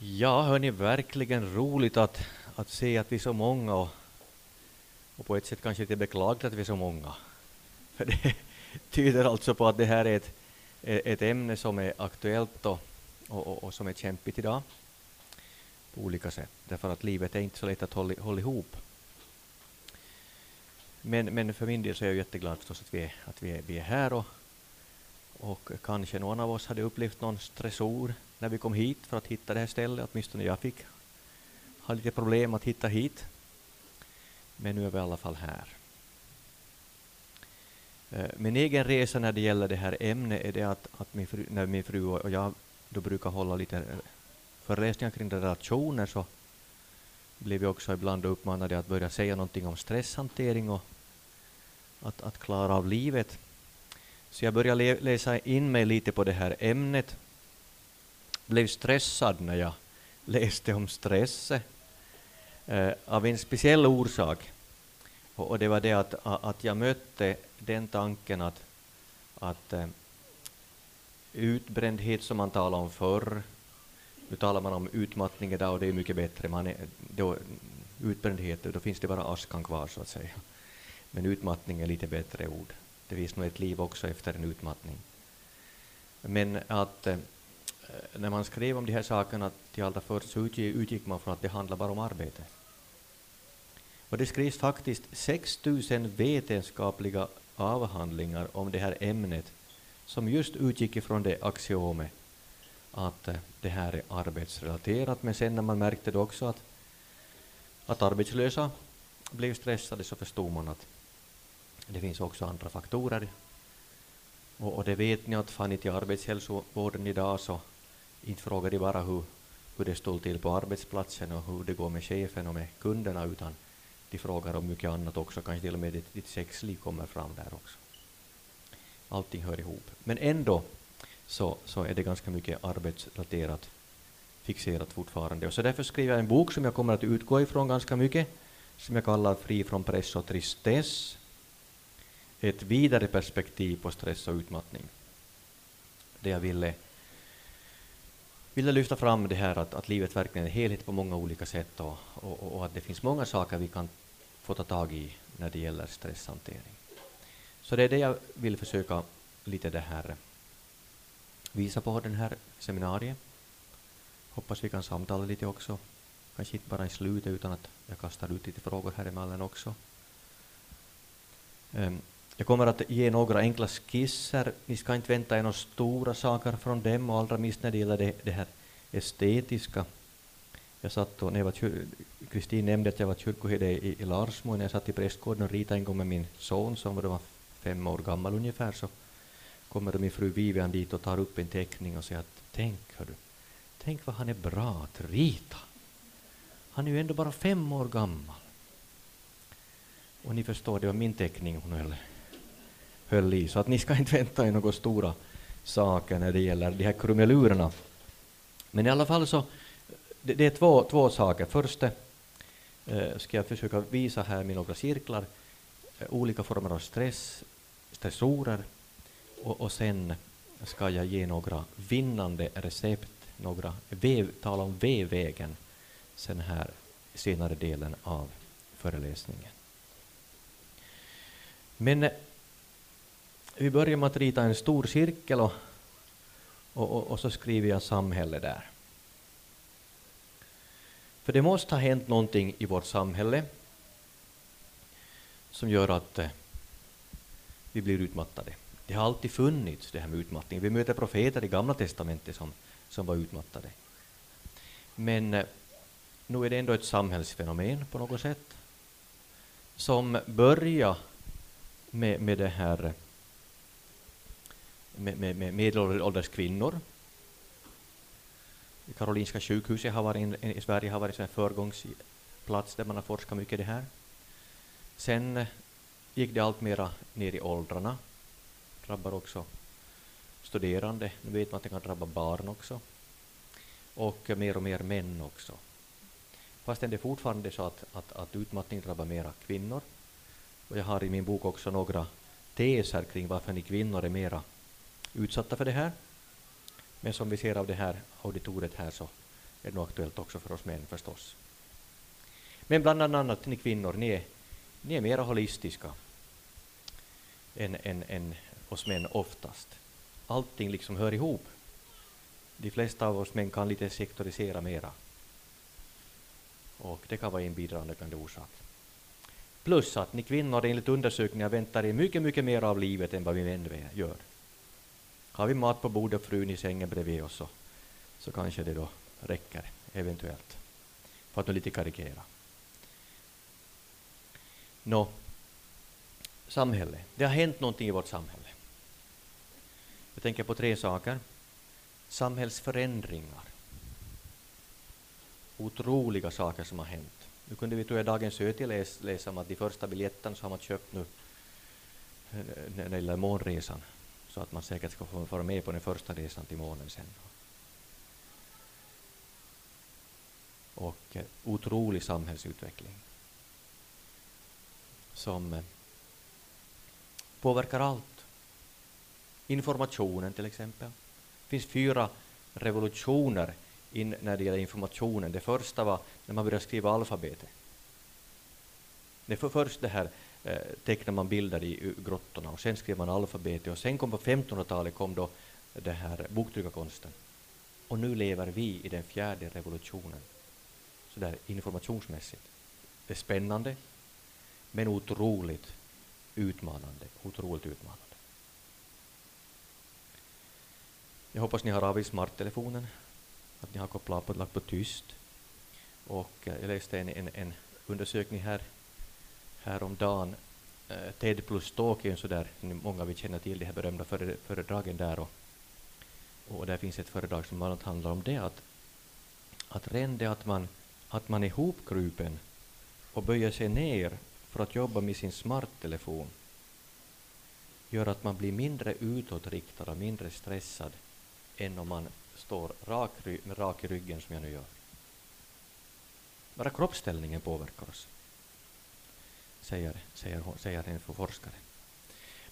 Ja, hörni, verkligen roligt att, att se att vi är så många och, och på ett sätt kanske lite beklagligt att vi är så många. För det tyder alltså på att det här är ett, ett ämne som är aktuellt och, och, och, som är kämpigt idag på olika sätt, därför att livet är inte så lätt att hålla, hålla ihop. Men, men för min del så är jag jätteglad förstås att vi är, att vi är, vi är här och, och kanske någon av oss hade upplevt någon stressor när vi kom hit för att hitta det här stället, åtminstone jag fick ha lite problem att hitta hit. Men nu är vi i alla fall här. Eh, min egen resa när det gäller det här ämnet är det att, att min fru, när min fru och jag då brukar hålla lite eh, föreläsningar kring relationer så blev vi också ibland uppmanade att börja säga någonting om stresshantering och att, att klara av livet. Så jag började läsa in mig lite på det här ämnet blev stressad när jag läste om stress eh, av en speciell orsak. Och, och, det var det att, att jag mötte den tanken att, att eh, utbrändhet som man talade om förr, nu talar man om utmattning idag och det är mycket bättre. Man är, då, utbrändhet, då finns det bara askan kvar så att säga. Men utmattning är lite bättre ord. Det finns nog ett liv också efter en utmattning. Men att eh, när man skrev om de här sakerna till allra först så utgick man från att det handlar bara om arbete. Och det skrivs faktiskt 6 000 vetenskapliga avhandlingar om det här ämnet som just utgick ifrån det axiomet att eh, det här är arbetsrelaterat. Men sen när man märkte det också att, att arbetslösa blev stressade så förstod man att det finns också andra faktorer. Och, och det vet ni att fan till arbetshälsovården idag så inte frågar de bara hur, hur det står till på arbetsplatsen och hur det går med chefen och med kunderna, utan de frågar om mycket annat också, kanske till och med ditt, ditt sexliv kommer fram där också. Allting hör ihop. Men ändå så, så är det ganska mycket arbetsrelaterat fixerat fortfarande. Och så därför skriver jag en bok som jag kommer att utgå ifrån ganska mycket, som jag kallar Fri från press och tristess. Ett vidare perspektiv på stress och utmattning. Det jag ville ville lyfta fram det här att, att livet verkligen är helhet på många olika sätt och, och, och, att det finns många saker vi kan få ta tag i när det gäller stresshantering. Så det är det jag vill försöka lite det här visa på den här seminariet. Hoppas vi kan samtala lite också, kanske inte bara i slutet utan att jag kastar ut lite frågor här emellan också. Um, jag kommer att ge några enkla skisser. Ni ska inte vänta er några stora saker från dem, och allra minst när det gäller det, det här estetiska. Jag satt och, när jag var Kristin nämnde att jag var kyrkoherde i, i Larsmo, när jag satt i prästgården och ritade en gång med min son som var fem år gammal ungefär, så kommer min fru Vivian dit och tar upp en teckning och säger att tänk, hördu, tänk vad han är bra att rita. Han är ju ändå bara fem år gammal. Och ni förstår, det var min teckning hon höll höll i. Så att ni ska inte vänta er några stora saker när det gäller de här krumelurerna. Men i alla fall så, det, det är två, två saker. Först eh, ska jag försöka visa här med några cirklar eh, olika former av stress, stressorer och, och sen ska jag ge några vinnande recept, några vev, tala om V-vägen sen här senare delen av föreläsningen. Men eh, vi börjar med att rita en stor cirkel och, och, och, och så skriver jag samhälle där. För det måste ha hänt någonting i vårt samhälle som gör att eh, vi blir utmattade. Det har alltid funnits det här med utmattning. Vi möter profeter i Gamla testamentet som, som var utmattade. Men eh, nu är det ändå ett samhällsfenomen på något sätt som börjar med, med det här eh, med, med, med medelålders kvinnor. Karolinska sjukhuset har varit in, i Sverige har varit en föregångsplats där man har forskat mycket i det här. Sen eh, gick det allt mera ner i åldrarna. Drabbar också studerande. Nu vet man att det kan drabba barn också. Och eh, mer och mer män också. Fastän det är fortfarande så att, att, att utmattning drabbar mera kvinnor. Och jag har i min bok också några teser kring varför ni kvinnor är mera utsatta för det här. Men som vi ser av det här auditoriet här så är det nog aktuellt också för oss män förstås. Men bland annat ni kvinnor, ni är, ni är mera holistiska än, än, än oss män oftast. Allting liksom hör ihop. De flesta av oss män kan lite sektorisera mera. Och det kan vara en bidragande orsak. Plus att ni kvinnor enligt undersökningar väntar er mycket, mycket mer av livet än vad vi män gör. Har vi mat på bordet och frun i sängen bredvid oss så, så kanske det då räcker, eventuellt. För att nu lite karikera. Nå, samhälle. Det har hänt någonting i vårt samhälle. Jag tänker på tre saker. Samhällsförändringar. Otroliga saker som har hänt. Nu kunde vi tror jag Dagens Öti läsa, läsa om att de första biljetterna som har man köpt nu när det gäller månresan så att man säkert ska få vara med på den första resan till månen sen. Och eh, otrolig samhällsutveckling som eh, påverkar allt. Informationen till exempel. Det finns fyra revolutioner in när det gäller informationen. Det första var när man började skriva alfabetet. Det för först det här Eh, tecknar tecknade man bilder i grottorna och sen skrev man alfabetet och sen kom på 1500-talet kom då det här boktryckarkonsten. Och nu lever vi i den fjärde revolutionen, så där informationsmässigt. Det är spännande, men otroligt utmanande. Otroligt utmanande. Jag hoppas ni har av er smarttelefonen, att ni har kopplat på, lagt på tyst. Och eh, jag läste en, en, en undersökning här häromdagen. Eh, TED plus Talk är en sådär, många vi känner till, de här berömda före, föredragen där. Och, och där finns ett föredrag som bland annat handlar om det att, att redan det att man, att man är hopkrupen och böjer sig ner för att jobba med sin smarttelefon gör att man blir mindre utåtriktad och mindre stressad än om man står rak, med rak i ryggen som jag nu gör. Bara kroppsställningen påverkar oss, säger, säger, säger en forskare.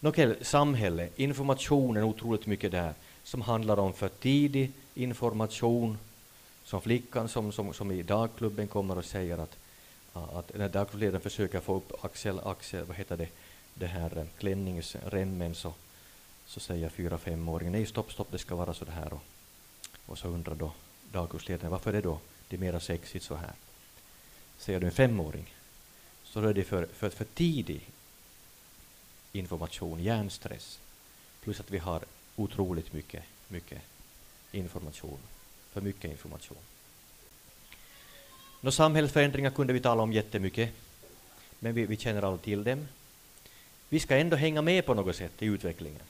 Nåväl, samhälle, informationen otroligt mycket där, som handlar om för tidig information, som flickan som, som, som i dagklubben kommer och säger att, att när dagklubbledaren försöker få upp axel, axel, vad heter det, det här eh, klänningsremmen så, så säger fyra femåringen nej stopp, stopp, det ska vara så här och, och så undrar då dagkursledaren varför är det då det är mera sexigt så här. Säger du en femåring så är det för, för, för tidig information, hjärnstress, plus att vi har otroligt mycket, mycket information, för mycket information. Nå, samhällsförändringar kunde vi tala om jättemycket, men vi, vi känner alla till dem. Vi ska ändå hänga med på något sätt i utvecklingen.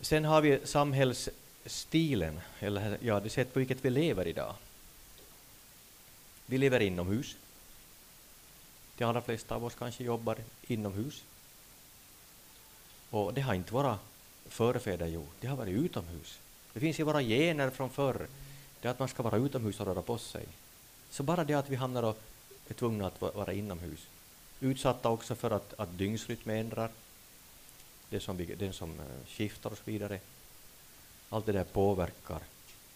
Sen har vi samhällsstilen, eller ja, det sätt på vilket vi lever idag. Vi lever inomhus. De allra flesta av oss kanske jobbar inomhus. Och det har inte våra förfäder gjort, det har varit utomhus. Det finns i våra gener från förr, det att man ska vara utomhus och röra på sig. Så bara det att vi hamnar och är tvungna att vara inomhus. Utsatta också för att, att dygnsrytmen ändrar, det som, den som eh, skiftar och så vidare. Allt det där påverkar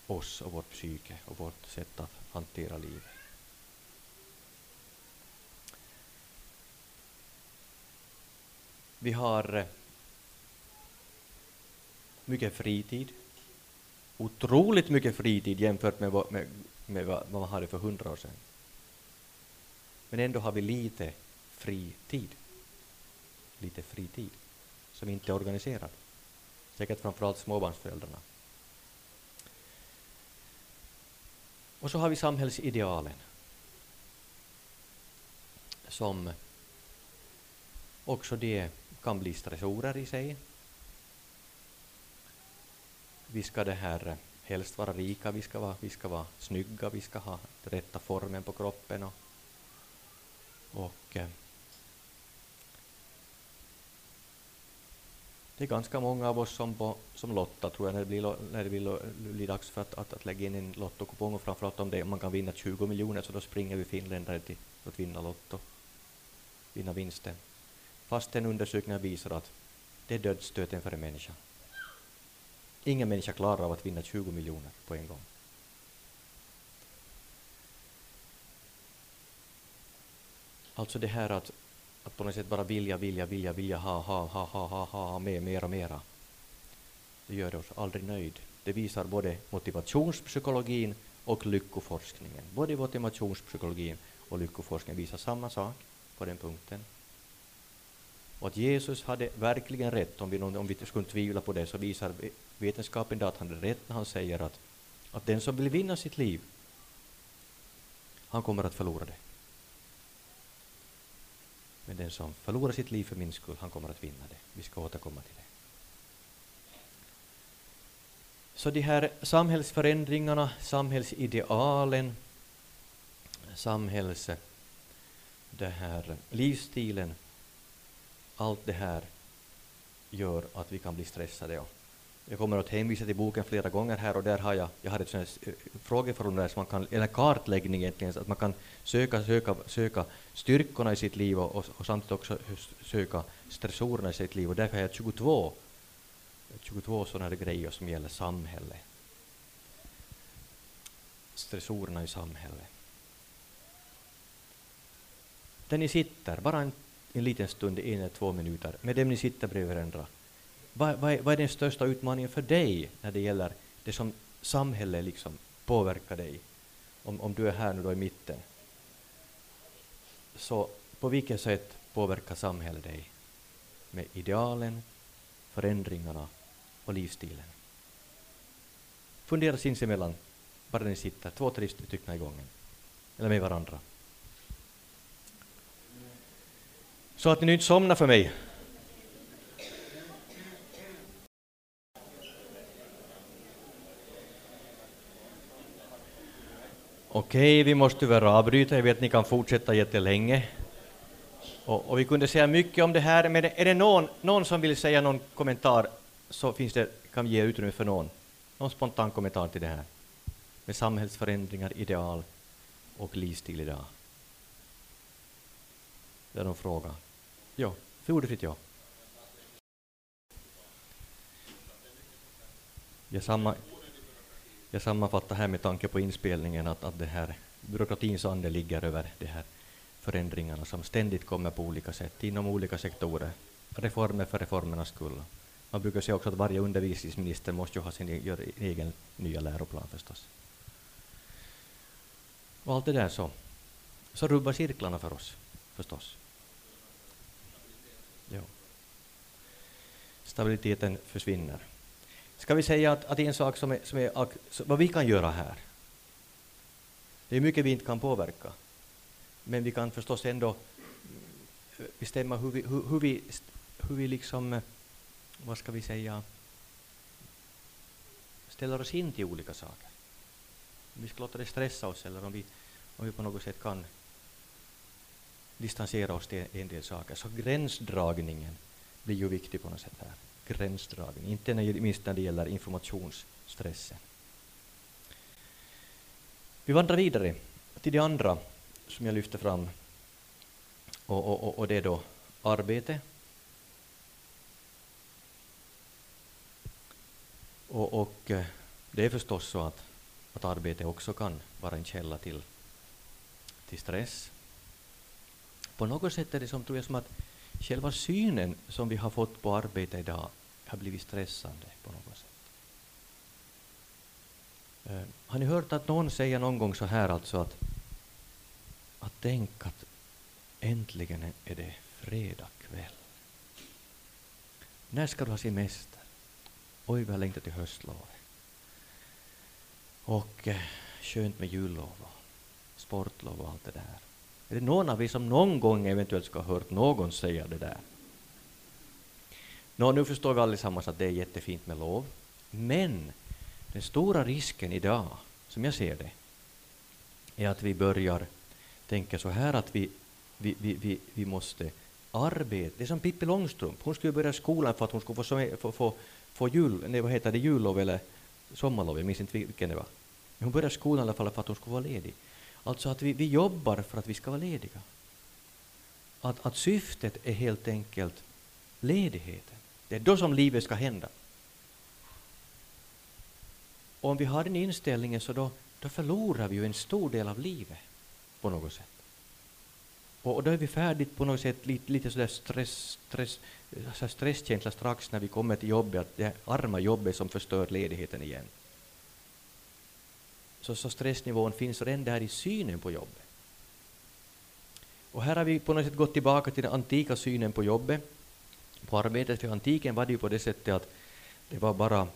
oss och vårt psyke och vårt sätt att hantera livet. Vi har eh, mycket fritid. Otroligt mycket fritid jämfört med, vad, med, med vad man hade för hundra år sedan. Men ändå har vi lite fritid. Lite fritid som inte är organiserad. Säkert framförallt småbarnsföräldrarna. Och så har vi samhällsidealen som också det kan bli stressorer i sig. Vi ska det här eh, helst vara rika, vi ska vara, vi ska vara snygga, vi ska ha rätta formen på kroppen och, och eh, det är ganska många av oss som, på, som lottar, tror jag, när det blir, när det blir, blir dags för att, att, att lägga in en lottokupong, och framförallt om det, man kan vinna 20 miljoner, så då springer vi finländare till att vinna lotto, vinna vinsten. Fast undersökningar visar att det är dödsstöten för en människa. Ingen människa klarar av att vinna 20 miljoner på en gång. Alltså det här att, att på något sätt bara vilja, vilja, vilja, vilja ha, ha, ha, ha, ha, ha, ha mer, mera, mera. Det gör oss aldrig nöjd. Det visar både motivationspsykologin och lyckoforskningen. Både motivationspsykologin och lyckoforskningen visar samma sak på den punkten. Och att Jesus hade verkligen rätt, om vi, om vi skulle tvivla på det, så visar vetenskapen att han hade rätt när han säger att, att den som vill vinna sitt liv, han kommer att förlora det. Men den som förlorar sitt liv för min skull, han kommer att vinna det. Vi ska återkomma till det. Så de här samhällsförändringarna, samhällsidealen, samhälls... Det här, livsstilen, allt det här gör att vi kan bli stressade. Jag kommer att hänvisa till boken flera gånger här och där har jag, jag har ett sånt eh, eh, frågeformulär som man kan, eller kartläggning egentligen, så att man kan söka, söka, söka styrkorna i sitt liv och, och, och samtidigt också söka stressorerna i sitt liv och därför har jag 22 22 sådana grejer som gäller samhället. Stressorerna i samhället. Där ni sitter, bara en, en liten stund, en eller två minuter, med dem ni sitter bredvid varandra. Vad, vad, är, vad är den största utmaningen för dig när det gäller det som samhället liksom påverkar dig? Om, om du är här nu då i mitten. Så på vilket sätt påverkar samhället dig? Med idealen, förändringarna och livsstilen. Fundera sinsemellan, bara ni sitter, två, tre stycken i gången, eller med varandra. Så att ni nu inte somnar för mig. Okej, vi måste tyvärr avbryta. Jag vet att ni kan fortsätta jättelänge. Och, och vi kunde säga mycket om det här, men är det någon, någon som vill säga någon kommentar så finns det, kan vi ge utrymme för någon, någon spontan kommentar till det här med samhällsförändringar, ideal och livsstil idag. Det är någon fråga. Ja, för ordet ja. Jag, samma, jag sammanfattar här med tanke på inspelningen att, att det här byråkratins ande ligger över de här förändringarna som ständigt kommer på olika sätt inom olika sektorer. Reformer för reformernas skull. Man brukar säga också att varje undervisningsminister måste ju ha sin e- e- egen nya läroplan förstås. Och allt det där så, så rubbar cirklarna för oss förstås. Ja. Stabiliteten försvinner. Ska vi säga att, att en sak som är, som är vad vi kan göra här, det är mycket vi inte kan påverka, men vi kan förstås ändå bestämma hur vi, hur, hur vi, hur vi liksom eh, vad ska vi säga, ställer oss in till olika saker. Om vi ska låta det stressa oss eller om vi, om vi på något sätt kan distansera oss till en del saker. Så gränsdragningen blir ju viktig på något sätt här. Gränsdragning, inte minst när det gäller informationsstressen. Vi vandrar vidare till det andra som jag lyfter fram och, och, och det är då arbete Och, och, eh, det är förstås så att, att arbete också kan vara en källa till, till stress. På något sätt är det som, tror jag, som att själva synen som vi har fått på arbete idag har blivit stressande på något sätt. Uh, har ni hört att någon säger någon gång så här alltså att, att tänk att äntligen är det fredag kväll. När ska du ha semester? Oj, vad jag längtar till höstlovet. Och eh, skönt med jullov och sportlov och allt det där. Är det någon av er som någon gång eventuellt ska ha hört någon säga det där? Nå, nu förstår vi allesammans att det är jättefint med lov, men den stora risken idag, som jag ser det, är att vi börjar tänka så här att vi, vi, vi, vi, vi måste arbeta. Det är som Pippi Långstrump, hon skulle börja skolan för att hon skulle få, få, få få jul, nej, vad heter det, jullov eller sommarlov, jag minns inte vilken det var. Men hon började skolan i alla fall för att hon skulle vara ledig. Alltså att vi, vi jobbar för att vi ska vara lediga. Att, att syftet är helt enkelt ledigheten. Det är då som livet ska hända. Och om vi har den inställningen så då, då förlorar vi ju en stor del av livet på något sätt. Och, och då är vi färdigt på något sätt lite, lite sådär stress, stress, så stresskänsla strax när vi kommer till jobbet, att det arma jobbet som förstör ledigheten igen. Så, så stressnivån finns redan där i synen på jobbet. Och här har vi på något sätt gått tillbaka till den antika synen på jobbet, på arbetet. För antiken var det ju på det sättet att det var bara,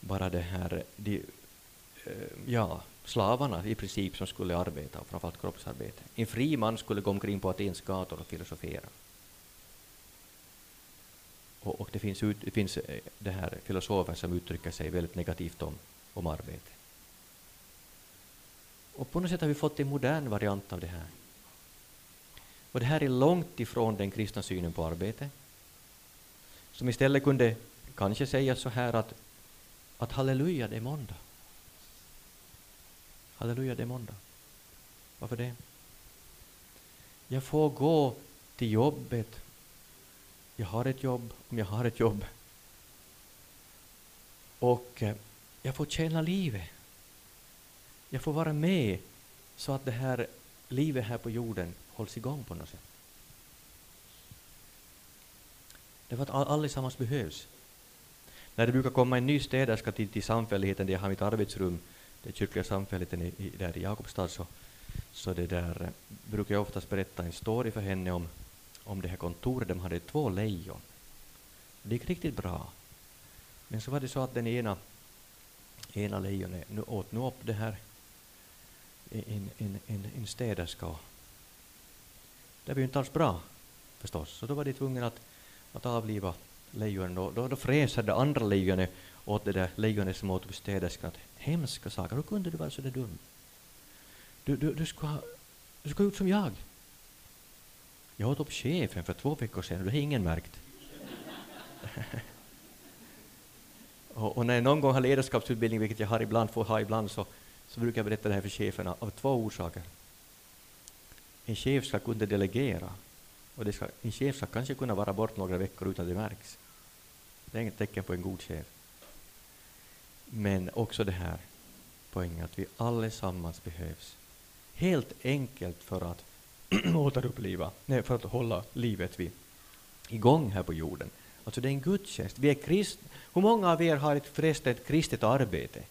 bara det här, de, eh, ja, slavarna i princip som skulle arbeta, framförallt kroppsarbete. En fri man skulle gå omkring på Atens gator och filosofera. Och, och det, finns ut, det finns eh, det här filosofer som uttrycker sig väldigt negativt om, om arbete. Och på något sätt har vi fått en modern variant av det här. Och det här är långt ifrån den kristna synen på arbete, som istället kunde kanske säga så här att, att halleluja, det är måndag. Halleluja, det är måndag. Varför det? Jag får gå till jobbet. Jag har ett jobb, om jag har ett jobb. Och eh, jag får tjäna livet. Jag får vara med så att det här livet här på jorden hålls igång på något sätt. Därför att allesammans behövs. När det brukar komma en ny städerska till, till samfälligheten där jag har mitt arbetsrum, den kyrkliga samfälligheten i, i, där i Jakobstad, så, så det där, eh, brukar jag oftast berätta en story för henne om, om det här kontoret. De hade två lejon. Det gick riktigt bra. Men så var det så att den ena, ena lejonet nu åt nu upp det här en, en, en, en städerska. Det var ju inte alls bra förstås, så då var de tvungna att, att avliva lejonen. Då, då, då fräser det andra lejonet åt det där lejonet som åt upp städerskan. Hemska saker, hur kunde du vara så där dum? Du, du, du, ska, du ska gjort som jag. Jag åt upp chefen för två veckor sedan och det har ingen märkt. och, och, när jag någon gång har ledarskapsutbildning, vilket jag har ibland, får ha ibland, så, så brukar jag berätta det här för cheferna av två orsaker. En chef ska kunna delegera och det ska, en chef ska kanske kunna vara bort några veckor utan det märks. Det är inget tecken på en god chef. Men också det här poängen att vi allesammans behövs. Helt enkelt för att återuppliva, nej, för att hålla livet vid, igång här på jorden. Alltså det är en gudstjänst. Vi är krist, Hur många av er har ett, förresten ett kristet arbete?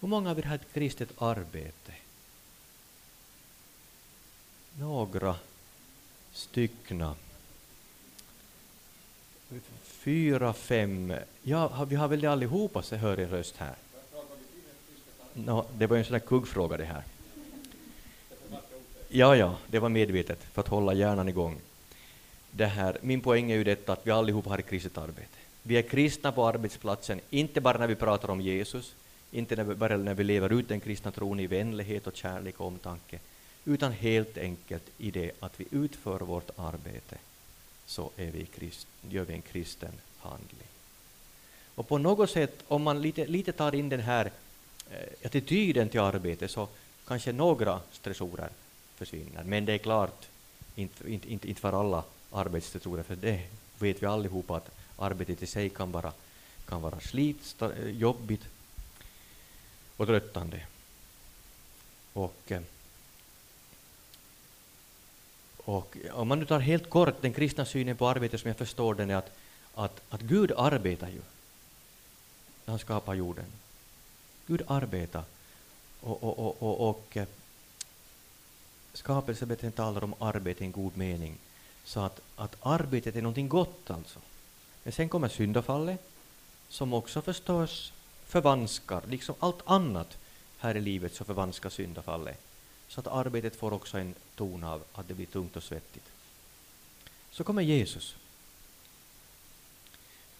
Hur många av er har ett kristet arbete? Några styckna. Fyra, fem. Ja, vi har väl det allihopa, så hör er röst här. No, det var ju en sån där kuggfråga det här. Ja, ja, det var medvetet för att hålla hjärnan igång. Det här, min poäng är ju detta att vi allihopa har ett kristet arbete. Vi är kristna på arbetsplatsen, inte bara när vi pratar om Jesus, inte när vi, bara när vi lever ut den kristna tron i vänlighet och kärlek och omtanke, utan helt enkelt i det att vi utför vårt arbete så är vi krist, gör vi en kristen handling. Och på något sätt, om man lite, lite tar in den här eh, attityden till arbete så kanske några stressorer försvinner. Men det är klart, inte, inte, inte, inte för alla arbetsstressorer, för det vet vi allihopa att arbetet i sig kan vara, kan vara slit, jobbigt och tröttande. Och, och om man nu tar helt kort den kristna synen på arbete som jag förstår den är att, att, att Gud arbetar ju när han skapar jorden. Gud arbetar och, och, och, och, och eh, skapelsebeten talar om arbete i en god mening. Så att, att arbetet är någonting gott alltså. Men sen kommer syndafallet som också förstås förvanskar, liksom allt annat här i livet så förvanskar syndafallet. Så att arbetet får också en ton av att det blir tungt och svettigt. Så kommer Jesus.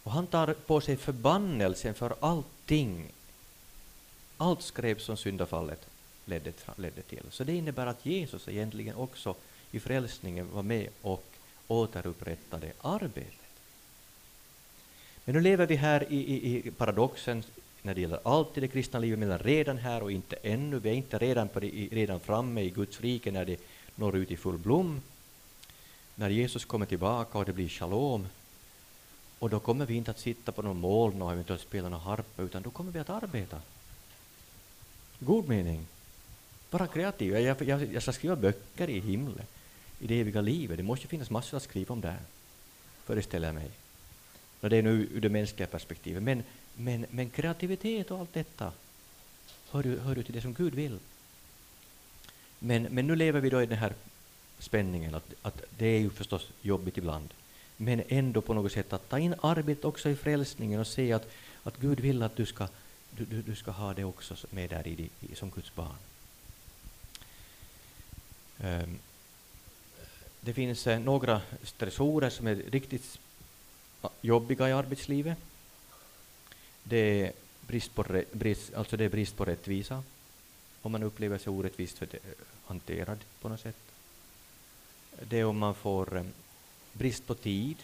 Och han tar på sig förbannelsen för allting. Allt skrev som syndafallet ledde, ledde till. Så det innebär att Jesus egentligen också i frälsningen var med och återupprättade arbetet. Men nu lever vi här i, i, i paradoxen när det gäller allt i det kristna livet, men redan här och inte ännu. Vi är inte redan, på det, redan framme i Guds rike när det når ut i full blom. När Jesus kommer tillbaka och det blir shalom, Och då kommer vi inte att sitta på någon moln och eventuellt spela någon harpa, utan då kommer vi att arbeta. God mening. Vara kreativ. Jag, jag, jag ska skriva böcker i himlen, i det eviga livet. Det måste finnas massor att skriva om där, föreställer jag mig. Och det är nu ur det mänskliga perspektivet. Men, men, men kreativitet och allt detta hör ju, hör ju till det som Gud vill. Men, men nu lever vi då i den här spänningen att, att det är ju förstås jobbigt ibland. Men ändå på något sätt att ta in arbetet också i frälsningen och se att, att Gud vill att du ska, du, du, du ska ha det också med där i, i, som Guds barn. Um, det finns eh, några stressorer som är riktigt jobbiga i arbetslivet. Det är brist på, brist, alltså det är brist på rättvisa, om man upplever sig orättvist hanterad på något sätt. Det är om man får eh, brist på tid,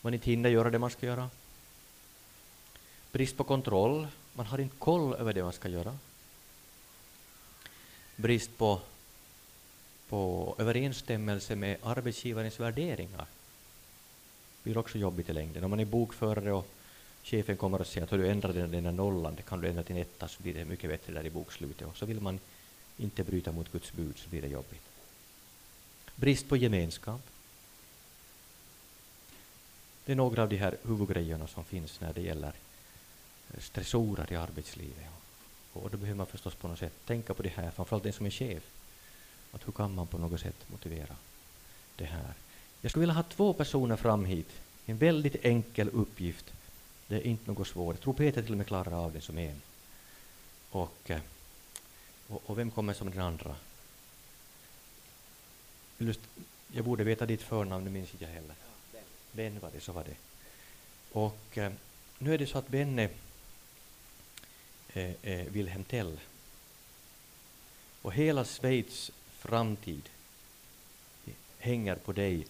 man inte hinner göra det man ska göra. Brist på kontroll, man har inte koll över det man ska göra. Brist på, på överensstämmelse med arbetsgivarens värderingar blir också jobbigt i längden. Om man är bokförare och chefen kommer och säger att du ändrar den, där nollan, det kan du ändra till en etta så blir det mycket bättre där i bokslutet. Och så vill man inte bryta mot Guds bud så blir det jobbigt. Brist på gemenskap. Det är några av de här huvudgrejerna som finns när det gäller eh, stressorer i arbetslivet. Och då behöver man förstås på något sätt tänka på det här, framförallt den som är chef. Att hur kan man på något sätt motivera det här? Jag skulle vilja ha två personer fram hit. En väldigt enkel uppgift. Det är inte något svårt. Jag tror Peter till och med klarar av det som en. Och, eh, och, och vem kommer som den andra? Just, jag borde veta ditt förnamn, det minns inte jag heller. Ben var det, så var det. Och eh, nu är det så att Ben är eh, eh, Wilhelm Tell. Och hela Schweiz framtid hänger på dig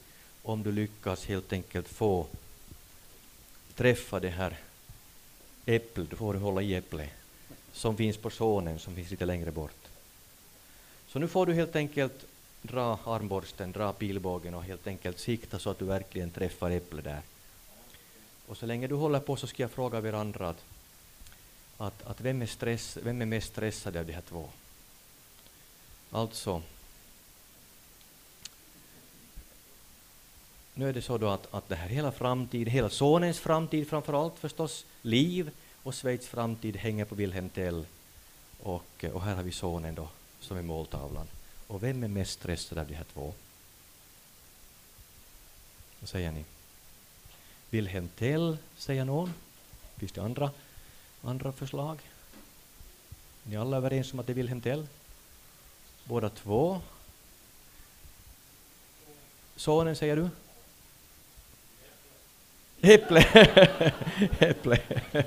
om du lyckas helt enkelt få träffa det här äpplet, du får hålla i äpplet, som finns på sonen som finns lite längre bort. Så nu får du helt enkelt dra armborsten, dra pilbågen och helt enkelt sikta så att du verkligen träffar äpplet där. Och så länge du håller på så ska jag fråga varandra att, att, att vem, är stress, vem är mest stressad av de här två? Alltså, nu är det så då att, att det här hela framtid, hela sonens framtid framför allt förstås, liv och Schweiz framtid hänger på Wilhelm Tell. Och, och här har vi sonen då som är måltavlan. Och vem är mest stressad av de här två? Vad säger ni? Wilhelm Tell, säger någon. Finns det andra, andra förslag? Är ni alla överens om att det är Wilhelm Tell? Båda två? Sonen, säger du? Äpple. Äpple.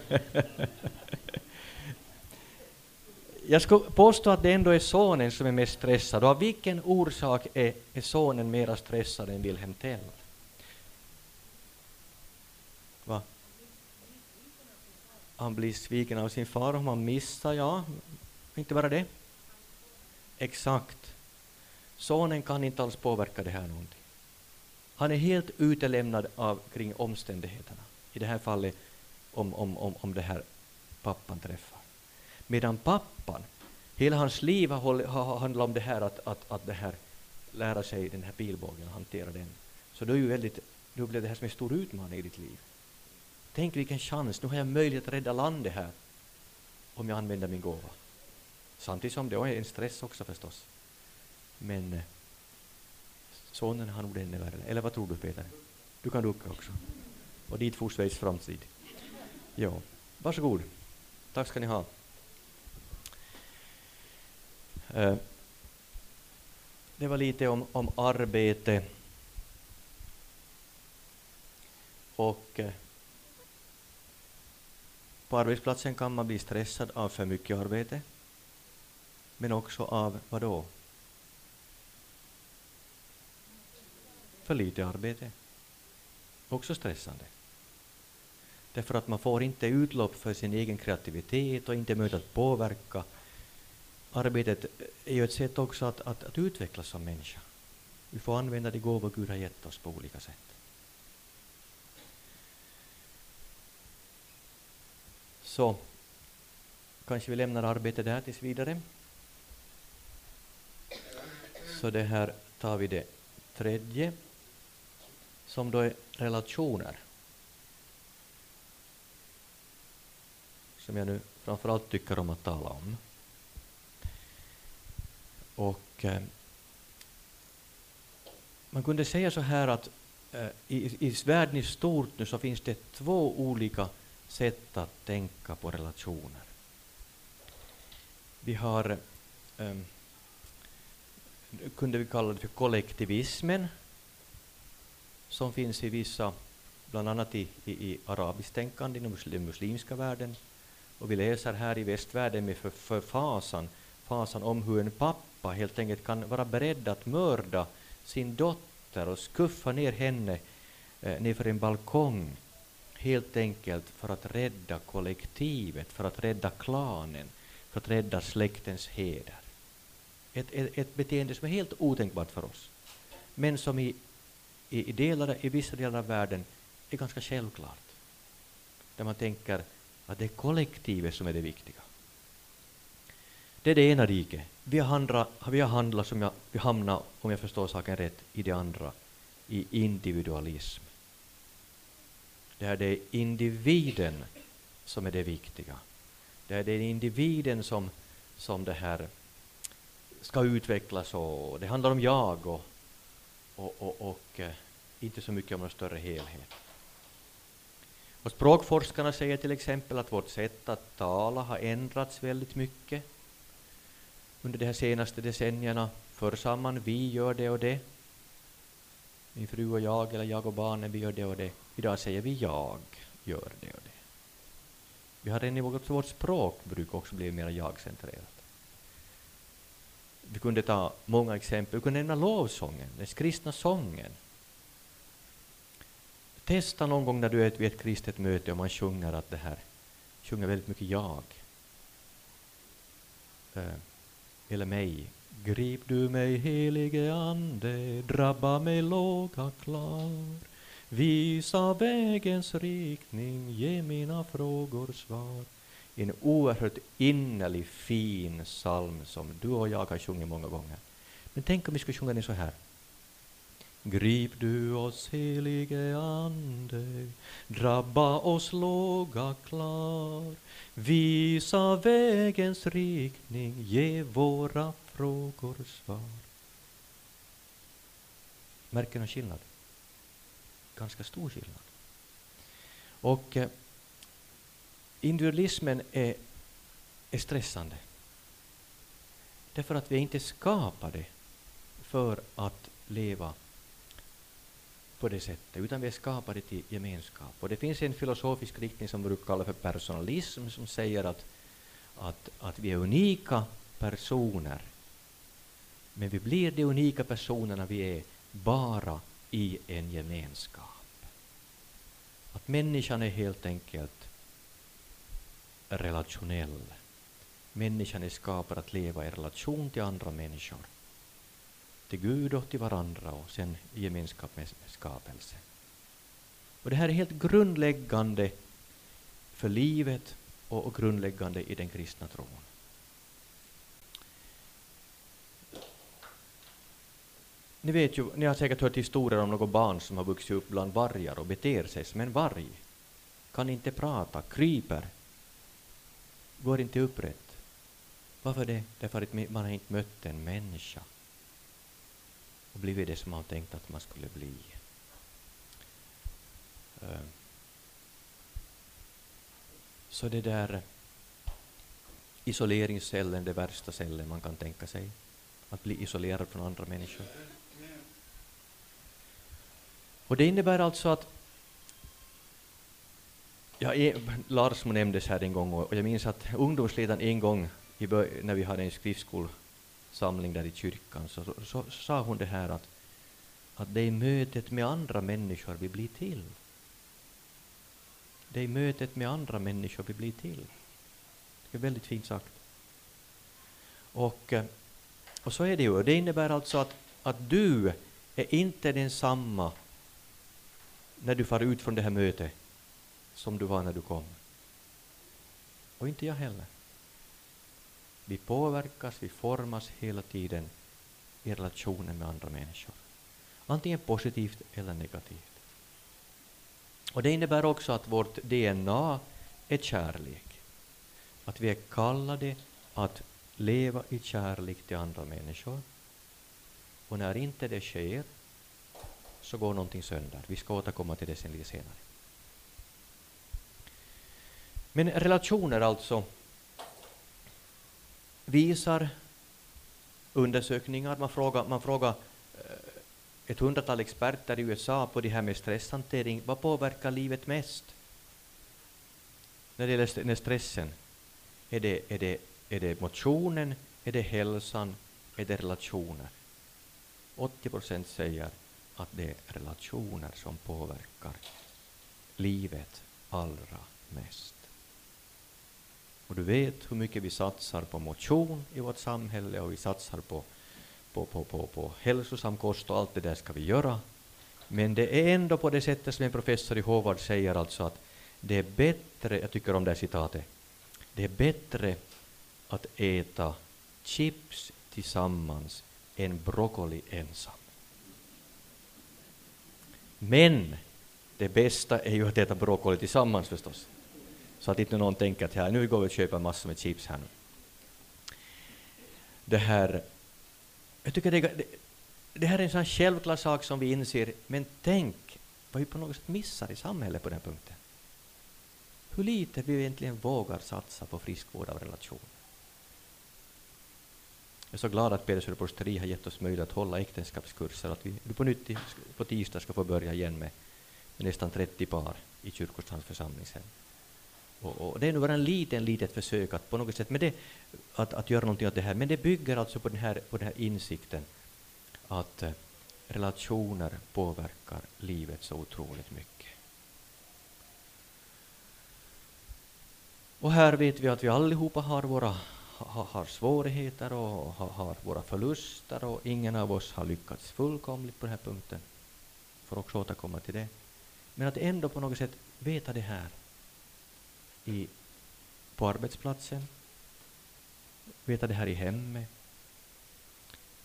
Jag skulle påstå att det ändå är sonen som är mest stressad. Och av vilken orsak är, är sonen mera stressad än Wilhelm Tell? Va? Han blir sviken av sin far om han missar, ja. Inte bara det. Exakt. Sonen kan inte alls påverka det här någonting. Han är helt utelämnad av kring omständigheterna. I det här fallet om, om, om, om det här pappan träffar. Medan pappan, hela hans liv har, har handlat om det här att, att, att det här, lära sig den här pilbågen och hantera den. Så då, är ju väldigt, då blev det här som en stor utmaning i ditt liv. Tänk vilken chans, nu har jag möjlighet att rädda landet här om jag använder min gåva. Samtidigt som det är en stress också förstås. Men eh, Sonen har nog det ännu värre. Eller vad tror du Peter? Du kan ducka också. Och dit for Schweiz framtid. Ja, varsågod. Tack ska ni ha. Eh, det var lite om, om arbete. Och eh, på arbetsplatsen kan man bli stressad av för mycket arbete. Men också av vad då? för lite arbete. Också stressande. Därför att man får inte utlopp för sin egen kreativitet och inte möjlighet att påverka. Arbetet är ju ett sätt också att, att, att utvecklas som människa. Vi får använda de gåvor Gud har gett oss på olika sätt. Så kanske vi lämnar arbetet där tills vidare. Så det här tar vi det tredje som då är relationer. Som jag nu framförallt tycker om att tala om. Och eh, man kunde säga så här att eh, i, i världen i stort nu så finns det två olika sätt att tänka på relationer. Vi har, eh, eh kunde vi kalla det för kollektivismen, som finns i vissa, bland annat i, i, i arabiskt tänkande, inom den muslimska världen. Och vi läser här i västvärlden med förfasan fasan om hur en pappa helt enkelt kan vara beredd att mörda sin dotter och skuffa ner henne eh, nerför en balkong helt enkelt för att rädda kollektivet, för att rädda klanen, för att rädda släktens heder. Ett, ett, ett beteende som är helt otänkbart för oss, men som i, i, i, delar, i vissa delar av världen är ganska självklart. Där man tänker att det är kollektivet som är det viktiga. Det är det ena riket. Vi har handlat, vi har handlat som jag, vi hamnar, om jag förstår saken rätt, i det andra, i individualism. Där Det är individen som är det viktiga. Där Det är individen som, som det här ska utvecklas och det handlar om jag och, och, och, och eh, inte så mycket om en större helhet. Och språkforskarna säger till exempel att vårt sätt att tala har ändrats väldigt mycket under de här senaste decennierna. Förr sa man vi gör det och det. Min fru och jag, eller jag och barnen, vi gör det och det. Idag säger vi jag gör det och det. Vi har redan i vårt, vårt språkbruk också blivit mer jag-centrerat. Vi kunde ta många exempel. Vi kunde nämna lovsången, den kristna sången. Testa någon gång när du är vid ett kristet möte och man sjunger att det här, sjunger väldigt mycket jag. Eh, eller mig. Grip du mig helige Ande, drabba mig låga klar. Visa vägens riktning, ge mina frågor svar. En oerhört innerlig, fin psalm som du och jag har sjungit många gånger. Men tänk om vi skulle sjunga den så här. Grip du oss helige Ande, drabba oss låga klar. Visa vägens riktning, ge våra frågor svar. Märker ni skillnad? Ganska stor skillnad. Och eh, individualismen är, är stressande. Därför att vi är inte skapade för att leva på det sättet, utan vi är skapade till gemenskap. Och det finns en filosofisk riktning som brukar kallas för personalism som säger att, att, att vi är unika personer. Men vi blir de unika personerna vi är bara i en gemenskap. Att människan är helt enkelt relationell. Människan är skapad att leva i relation till andra människor till Gud och till varandra och sen i gemenskap med, skapelsen. Och det här är helt grundläggande för livet och, och grundläggande i den kristna tron. Ni vet ju, ni har säkert hört historier om något barn som har vuxit upp bland vargar och beter sig som en varg. Kan inte prata, kryper, går inte upprätt. Varför det? Därför att man har inte mött en människa och blivit det som man tänkt att man skulle bli. Eh. Så det där isoleringscellen, det värsta cellen man kan tänka sig, att bli isolerad från andra människor. Och det innebär alltså att Ja, Lars nämndes här en gång och jag minns att ungdomsledaren en gång när vi hade en skriftskolsamling där i kyrkan så, så, så, sa hon det här att, att det är mötet med andra människor vi blir till. Det är mötet med andra människor vi blir till. Det är väldigt fint sagt. Och, eh, och så är det ju. Det innebär alltså att, att du är inte densamma när du far ut från det här mötet som du var när du kom. Och inte jag heller. Vi påverkas, vi formas hela tiden i relationen med andra människor. Antingen positivt eller negativt. Och det innebär också att vårt DNA är kärlek. Att vi är kallade att leva i kärlek till andra människor. Och när inte det sker så går någonting sönder. Vi ska återkomma till det sen lite senare. Men relationer alltså visar undersökningar, man frågar, man frågar eh, ett hundratal experter i USA på det här med stresshantering, vad påverkar livet mest? När det gäller stressen, är det, är, det, är det motionen, är det hälsan, är det relationer? 80 procent säger att det är relationer som påverkar livet allra mest. Och du vet hur mycket vi satsar på motion i vårt samhälle och vi satsar på, på, på, på, på hälsosam kost och allt det där ska vi göra. Men det är ändå på det sättet som en professor i Håvard säger alltså att det är bättre, jag tycker om det här citatet, det är bättre att äta chips tillsammans än broccoli ensam. Men det bästa är ju att äta broccoli tillsammans förstås. Så att inte någon tänker att här, nu går vi och köper massor med chips här nu. Det här, jag tycker det, det, det här är en sån självklar sak som vi inser, men tänk vad vi på något sätt missar i samhället på den punkten. Hur lite vi egentligen vågar satsa på friskvård av relationer. Jag är så glad att Peder Söderborgsteri har gett oss möjlighet att hålla äktenskapskurser, att vi på nytt på tisdag ska få börja igen med, med nästan 30 par i Kyrkostrands församlingshem. Och, och, det är nu bara en liten, litet försök att på något sätt med det, att, att göra någonting åt det här, men det bygger alltså på den här, på den här insikten att eh, relationer påverkar livet så otroligt mycket. Och här vet vi att vi allihopa har våra har, har svårigheter och har, har, våra förluster och ingen av oss har lyckats fullkomligt på den här punkten. Får också återkomma till det. Men att ändå på något sätt veta det här i, på arbetsplatsen, veta det här i hemmet,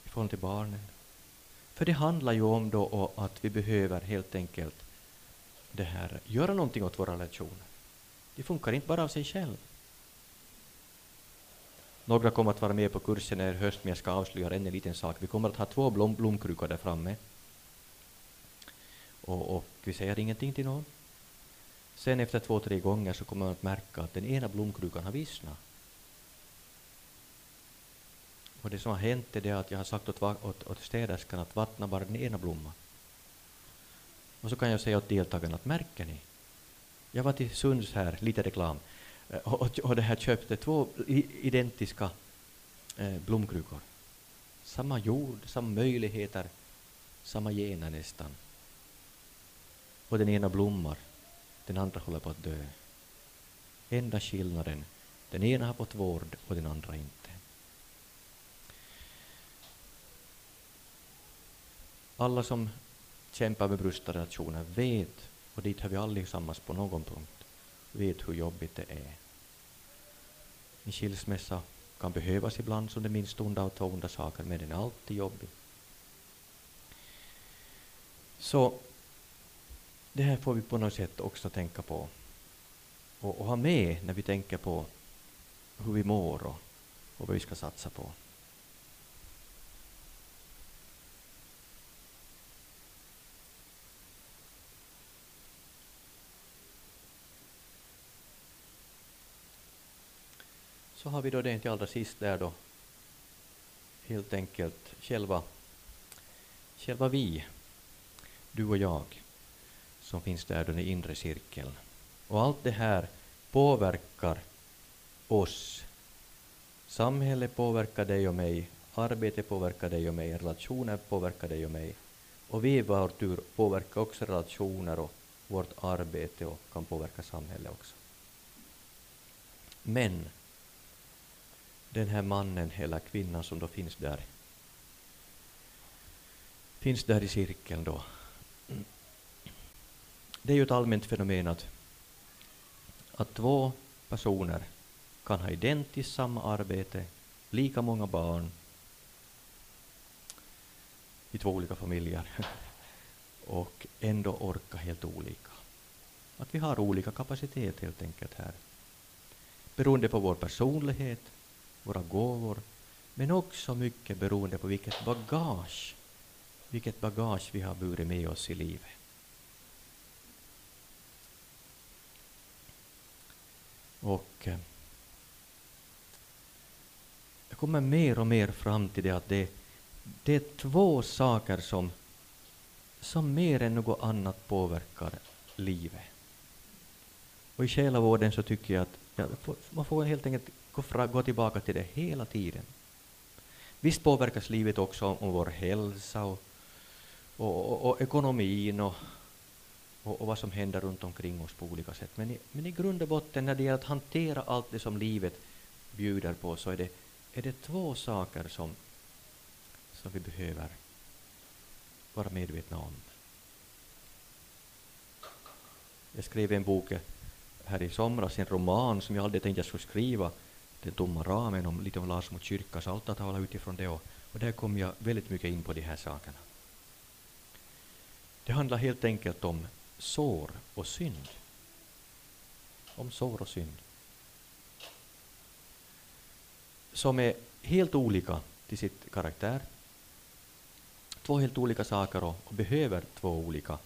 i förhållande till barnen. För det handlar ju om då att vi behöver helt enkelt det här, göra någonting åt våra relationer. Det funkar inte bara av sig själv. Några kommer att vara med på kursen i höst, men jag ska avslöja en liten sak. Vi kommer att ha två blom, blomkrukor där framme. Och, och vi säger ingenting till någon. Sen efter två, tre gånger så kommer man att märka att den ena blomkrukan har vissnat. Och det som har hänt är det att jag har sagt åt, åt, åt städerskan att vattna bara den ena blomman. Och så kan jag säga åt deltagarna att märker ni? Jag var till Sunds här, lite reklam, eh, och, och, och det här köpte två identiska eh, blomkrukor. Samma jord, samma möjligheter, samma gener nästan. Och den ena blommar den andra håller på att dö. Enda skillnaden, den ena har fått vård och den andra inte. Alla som kämpar med brustna relationer vet, och dit har vi allesammans på någon punkt, vet hur jobbigt det är. En skilsmässa kan behövas ibland som det minst onda av två onda saker, men den är alltid jobbig. Så det här får vi på något sätt också tänka på. Och, och ha med när vi tänker på hur vi mår och, och vad vi ska satsa på. Så har vi då det till allra sist där då. Helt enkelt själva, själva vi, du och jag som finns där, den inre cirkeln. Och allt det här påverkar oss. Samhället påverkar dig och mig, arbete påverkar dig och mig, relationer påverkar dig och mig. Och vi i vår tur påverkar också relationer och vårt arbete och kan påverka samhället också. Men den här mannen eller kvinnan som då finns där finns där i cirkeln då det är ju ett allmänt fenomen att, att två personer kan ha identiskt samma arbete, lika många barn i två olika familjer och ändå orka helt olika. Att vi har olika kapacitet helt enkelt här. Beroende på vår personlighet, våra gåvor, men också mycket beroende på vilket bagage, vilket bagage vi har burit med oss i livet. Och eh, jag kommer mer och mer fram till det att det, det är två saker som, som mer än något annat påverkar livet. Och i själavården så tycker jag att ja, man får helt enkelt gå, fra, gå tillbaka till det hela tiden. Visst påverkas livet också om vår hälsa och, och, och, och ekonomin och, och, vad som händer runt omkring oss på olika sätt. Men i, men i grund och botten, när det gäller att hantera allt det som livet bjuder på, så är det, är det två saker som, som vi behöver vara medvetna om. Jag skrev en bok här i somras, en roman som jag aldrig tänkte jag skulle skriva, Den tomma ramen, om, lite om Lars mot kyrkas altartavla utifrån det. Och, och där kom jag väldigt mycket in på de här sakerna. Det handlar helt enkelt om sår och synd. Om sår och synd. Som är helt olika till sitt karaktär. Två helt olika saker och, och behöver två olika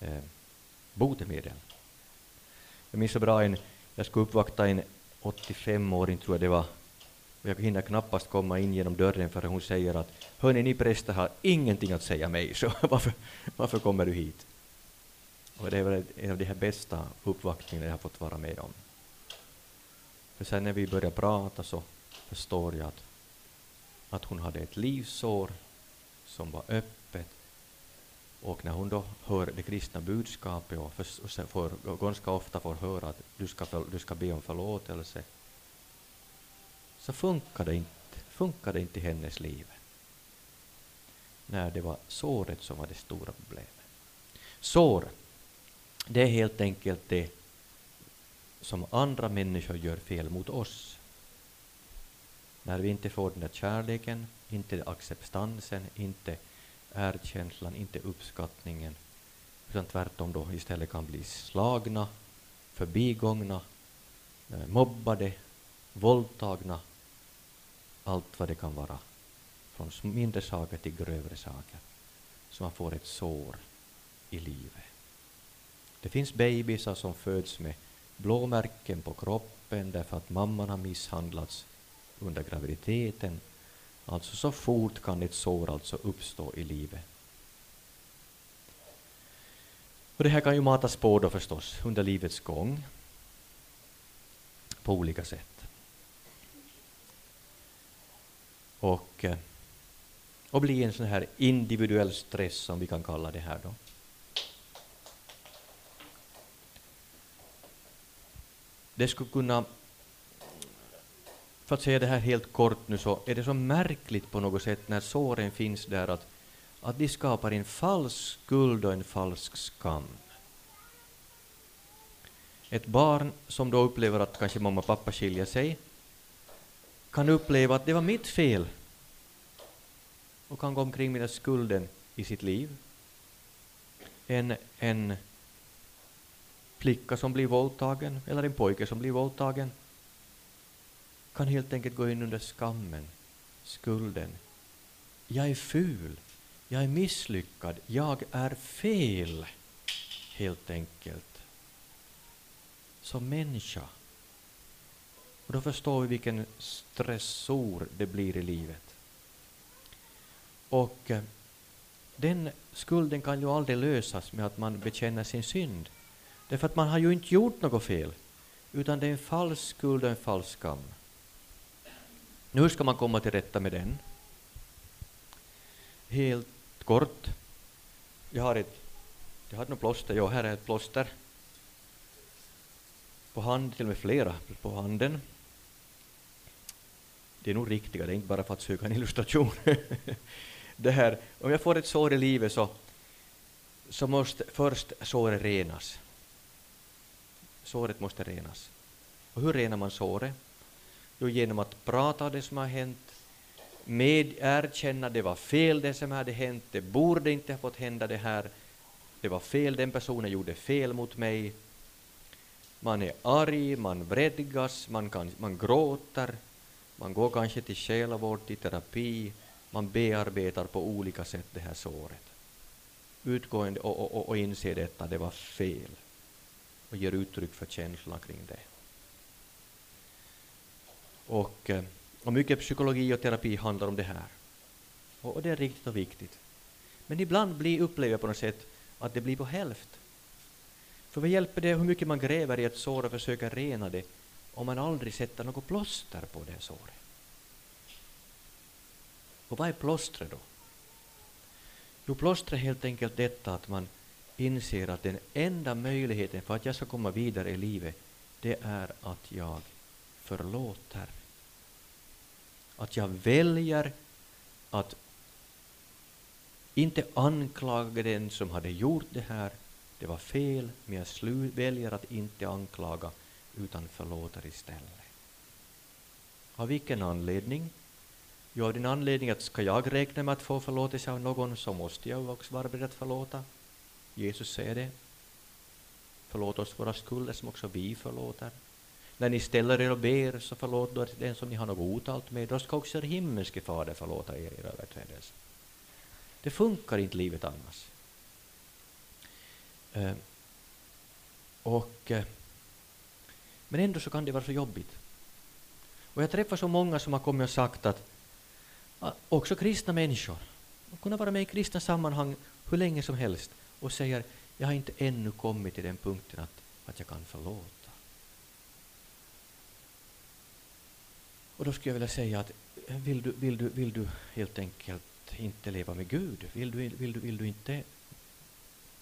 eh, botemedel. Jag minns så bra en, jag skulle uppvakta en 85-åring, tror jag det var, och jag hinner knappast komma in genom dörren förrän hon säger att hörni, ni präster har ingenting att säga mig, så varför, varför kommer du hit? Och det är väl en av de här bästa uppvaktningarna jag har fått vara med om. För sen när vi började prata så förstår jag att, att hon hade ett livsår som var öppet och när hon då hör det kristna budskapet och, för, och får, ganska ofta får höra att du ska, för, du ska be om förlåtelse, så funkar det inte, funkar det inte i hennes liv. När det var såret som var det stora problemet. Såret det är helt enkelt det som andra människor gör fel mot oss. När vi inte får den där kärleken, inte acceptansen, inte erkänslan, inte uppskattningen, utan tvärtom då istället kan bli slagna, förbigångna, eh, mobbade, våldtagna, allt vad det kan vara, från mindre saker till grövre saker, så man får ett sår i livet. Det finns bebisar som föds med blåmärken på kroppen därför att mamman har misshandlats under graviditeten Alltså så fort kan ett sår alltså uppstå i livet. Och det här kan ju matas på då förstås under livets gång på olika sätt. Och, eh, och bli en sån här individuell stress som vi kan kalla det här då. Det skulle kunna för att säga det här helt kort nu så är det så märkligt på något sätt när såren finns där att, att de skapar en falsk skuld och en falsk skam. Ett barn som då upplever att kanske mamma och pappa skiljer sig kan uppleva att det var mitt fel och kan gå omkring med den skulden i sitt liv. En, en flicka som blir våldtagen eller en pojke som blir våldtagen kan helt enkelt gå in under skammen, skulden. Jag är ful, jag är misslyckad, jag är fel, helt enkelt. Som människa. Och då förstår vi vilken stressor det blir i livet. Och eh, den skulden kan ju aldrig lösas med att man bekänner sin synd. Därför att man har ju inte gjort något fel, utan det är en falsk skuld och en falsk skam. Nu hur ska man komma till rätta med den? Helt kort. Jag har ett, jag har ett plåster, ja, här är ett plåster. På hand, till och med flera på handen. Det är nog riktiga, det är inte bara för att söka en illustration. det här, om jag får ett sår i livet så, så måste först såret renas. Såret måste renas. Och hur renar man såret? Jo, genom att prata om det som har hänt, med erkänna det var fel det som hade hänt, det borde inte ha fått hända det här, det var fel, den personen gjorde fel mot mig. Man är arg, man vredgas, man, kan, man gråter, man går kanske till själavård, till terapi, man bearbetar på olika sätt det här såret. Utgående och, och, och, inser detta, det var fel och ger uttryck för känslorna kring det. Och, eh, och mycket psykologi och terapi handlar om det här. Och, och det är riktigt och viktigt. Men ibland blir, upplever jag på något sätt att det blir på hälft. För vad hjälper det hur mycket man gräver i ett sår och försöker rena det om man aldrig sätter något plåster på det såret? Och vad är plåstret då? Jo, plåstret är helt enkelt detta att man inser att den enda möjligheten för att jag ska komma vidare i livet, det är att jag förlåter. Att jag väljer att inte anklaga den som hade gjort det här, det var fel, men jag slu, väljer att inte anklaga utan förlåter istället. Av vilken anledning? Jo, av den anledningen att ska jag räkna med att få förlåtelse av någon så måste jag också vara beredd att förlåta. Jesus säger det. Förlåt oss våra skulder som också vi förlåter. När ni ställer er och ber så förlåt då den som ni har något otalt med. Då ska också er himmelske fader förlåta er era överträdelser. Det funkar inte livet annars. Eh, och, eh, men ändå så kan det vara så jobbigt. Och jag träffar så många som har kommit och sagt att också kristna människor, de kunna vara med i kristna sammanhang hur länge som helst och säger jag har inte ännu kommit till den punkten att, att jag kan förlåta. Och då skulle jag vilja säga att vill du, vill du, vill du helt enkelt inte leva med Gud? Vill du, vill du, vill du inte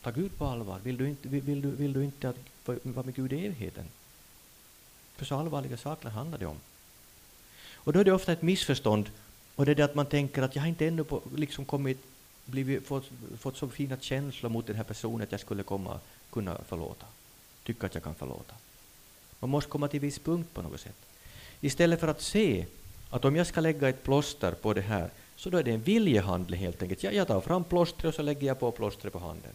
ta Gud på allvar? Vill du inte, vill, du, vill du inte att vara med Gud i evigheten? För så allvarliga saker handlar det om. Och då är det ofta ett missförstånd och det är det att man tänker att jag har inte ännu på, liksom kommit, blivit, fått, fått så fina känslor mot den här personen att jag skulle komma, kunna förlåta. Tycka att jag kan förlåta. Man måste komma till viss punkt på något sätt. Istället för att se att om jag ska lägga ett plåster på det här så då är det en viljehandling helt enkelt. Jag, jag tar fram plåstret och så lägger jag på plåstret på handen.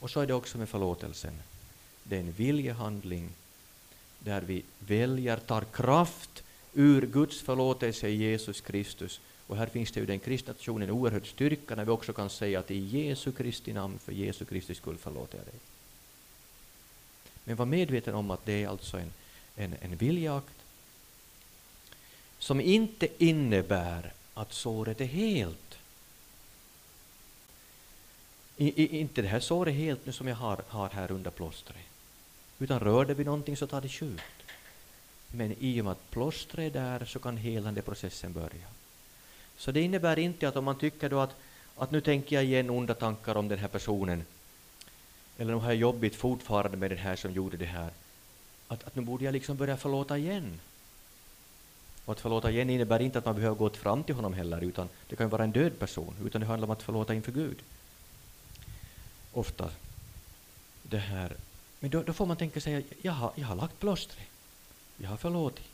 Och så är det också med förlåtelsen. Det är en viljehandling där vi väljer, tar kraft ur Guds förlåtelse i Jesus Kristus. Och här finns det ju den kristna nationen oerhört styrka när vi också kan säga att i Jesu Kristi namn, för Jesu Kristi skull förlåter jag dig. Men var medveten om att det är alltså en, en, en viljeakt som inte innebär att såret är helt. I, i, inte det här såret helt nu som jag har, har här under plåstret. Utan rör det vid någonting så tar det slut. Men i och med att plåstret är där så kan helande processen börja. Så det innebär inte att om man tycker då att, att nu tänker jag igen onda tankar om den här personen, eller nu har jag jobbigt fortfarande med den här som gjorde det här, att, att nu borde jag liksom börja förlåta igen. Och att förlåta igen innebär inte att man behöver gå fram till honom heller, utan det kan vara en död person, utan det handlar om att förlåta inför Gud. Ofta. Det här. Men då, då får man tänka sig, jag har, jag har lagt plåstret, jag har förlåtit.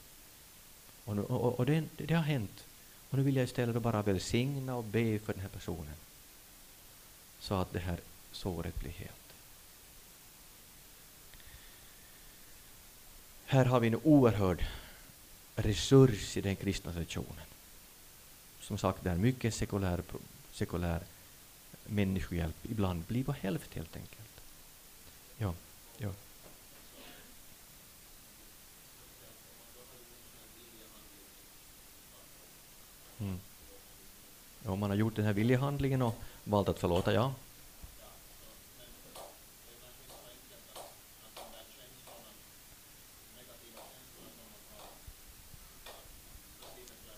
Och, nu, och, och det, det, har hänt. Och nu vill jag istället bara välsigna och be för den här personen. Så att det här såret blir helt. Här har vi en oerhörd resurs i den kristna traditionen. Som sagt, det är mycket sekulär, sekulär människohjälp. Ibland blir på hälft helt enkelt. Ja, ja. Mm. Om man har gjort den här viljehandlingen och valt att förlåta, ja.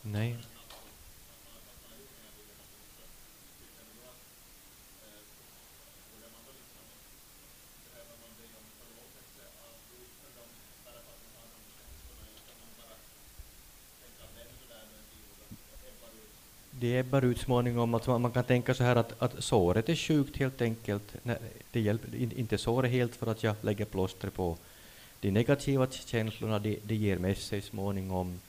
Nej. Det ebbar ut småningom. Alltså man kan tänka så här att, att såret är sjukt helt enkelt. Det hjälper inte såret helt för att jag lägger plåster på. De negativa känslorna det, de ger med sig småningom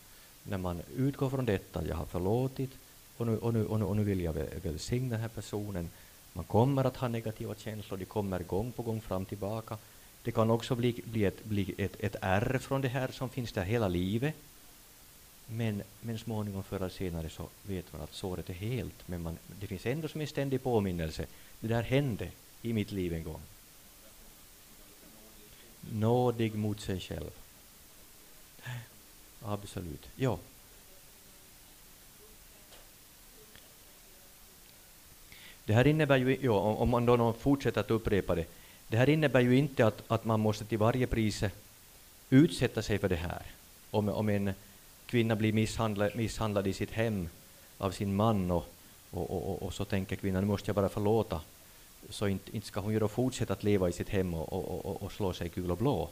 när man utgår från detta, jag har förlåtit och nu, och nu, och nu, och nu vill jag välsigna den här personen. Man kommer att ha negativa känslor, de kommer gång på gång fram tillbaka. Det kan också bli, bli, ett, bli ett, ett ärr från det här som finns där hela livet. Men, men småningom förr eller senare så vet man att såret är helt, men man, det finns ändå som en ständig påminnelse. Det där hände i mitt liv en gång. Nådig mot sig själv. Absolut. Ja. Det här innebär ju, ja, om man då fortsätter att upprepa det, det här innebär ju inte att, att man måste till varje pris utsätta sig för det här. Om, om en kvinna blir misshandlad, misshandlad i sitt hem av sin man och, och, och, och, så tänker kvinnan nu måste jag bara förlåta, så inte, inte ska hon ju då fortsätta att leva i sitt hem och, och, och, och slå sig gul och blå.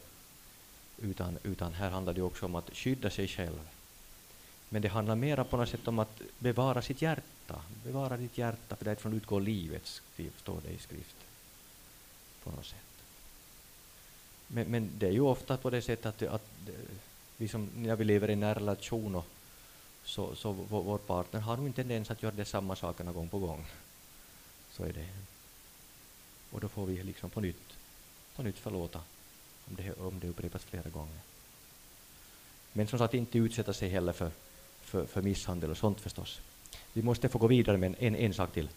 Utan, utan här handlar det också om att skydda sig själv. Men det handlar mera på något sätt om att bevara sitt hjärta. Bevara ditt hjärta, för därifrån utgår livet, står det i skrift. På något sätt. Men, men det är ju ofta på det sättet att, att vi som, när vi lever i en nära relation och så, så vår, vår partner har nog inte tendens att göra de samma sakerna gång på gång. Så är det. Och då får vi liksom på nytt, på nytt förlåta om det, om det upprepas flera gånger. Men som sagt, inte utsätta sig heller för, för, för misshandel och sånt förstås. Vi måste få gå vidare med en, en sak till.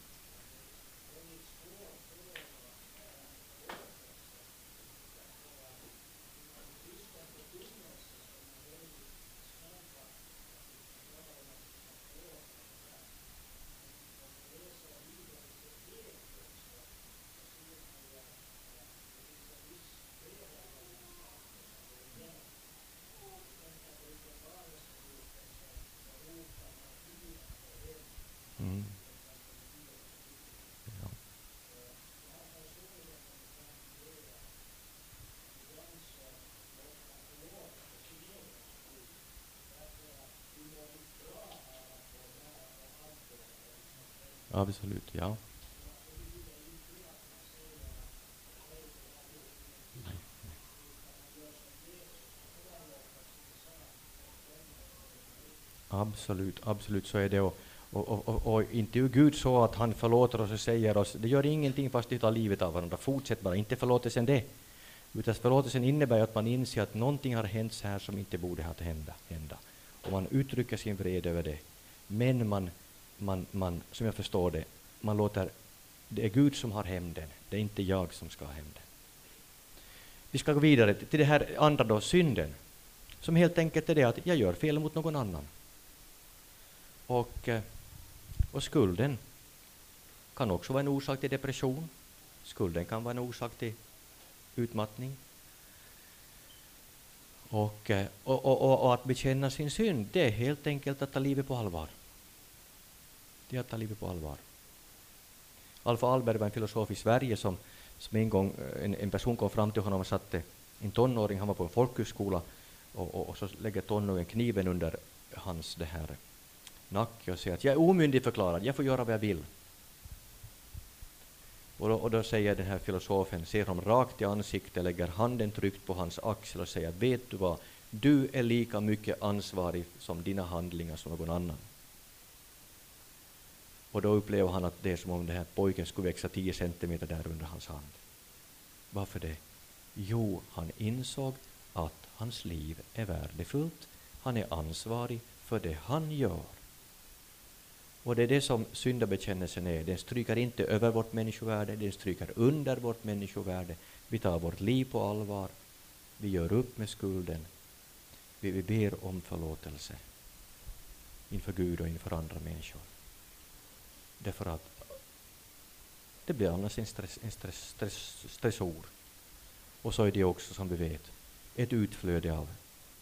Absolut, ja. Absolut, absolut så är det. Och, och, och, och, inte är Gud så att han förlåter oss och säger oss, det gör ingenting fast vi tar livet av varandra, fortsätt bara, inte förlåtelsen det. Utan förlåtelsen innebär att man inser att någonting har hänt så här som inte borde ha hända, hända. Och man uttrycker sin vrede över det. Men man man, man, som jag förstår det, man låter, det är Gud som har hämnden, det är inte jag som ska ha hämnden. Vi ska gå vidare till det här andra då, synden, som helt enkelt är det att jag gör fel mot någon annan. Och, eh, och skulden kan också vara en orsak till depression. Skulden kan vara en orsak till utmattning. Och, eh, och, och, och, att bekänna sin synd, det är helt enkelt att ta livet på allvar det är att ta livet på allvar. Alfa Alberg var en filosof i Sverige som, som en gång eh, en, en person kom fram till honom och satte en tonåring, han var på en folkhögskola, och, och, och så lägger tonåringen kniven under hans det här nacke och säger att jag är omyndigförklarad, jag får göra vad jag vill. Och då, och då säger den här filosofen, ser honom rakt i ansiktet, lägger handen tryckt på hans axel och säger vet du vad, du är lika mycket ansvarig som dina handlingar som någon annan. Och då upplever han att det är som om den här pojken skulle växa 10 centimeter där under hans hand. Varför det? Jo, han insåg att hans liv är värdefullt. Han är ansvarig för det han gör. Och det är det som syndabekännelsen är. Den stryker inte över vårt människovärde, den stryker under vårt människovärde. Vi tar vårt liv på allvar. Vi gör upp med skulden. Vi, vi ber om förlåtelse inför Gud och inför andra människor. Därför att det blir annars en, stress, en stress, stress, stressor. Och så är det också, som vi vet, ett utflöde av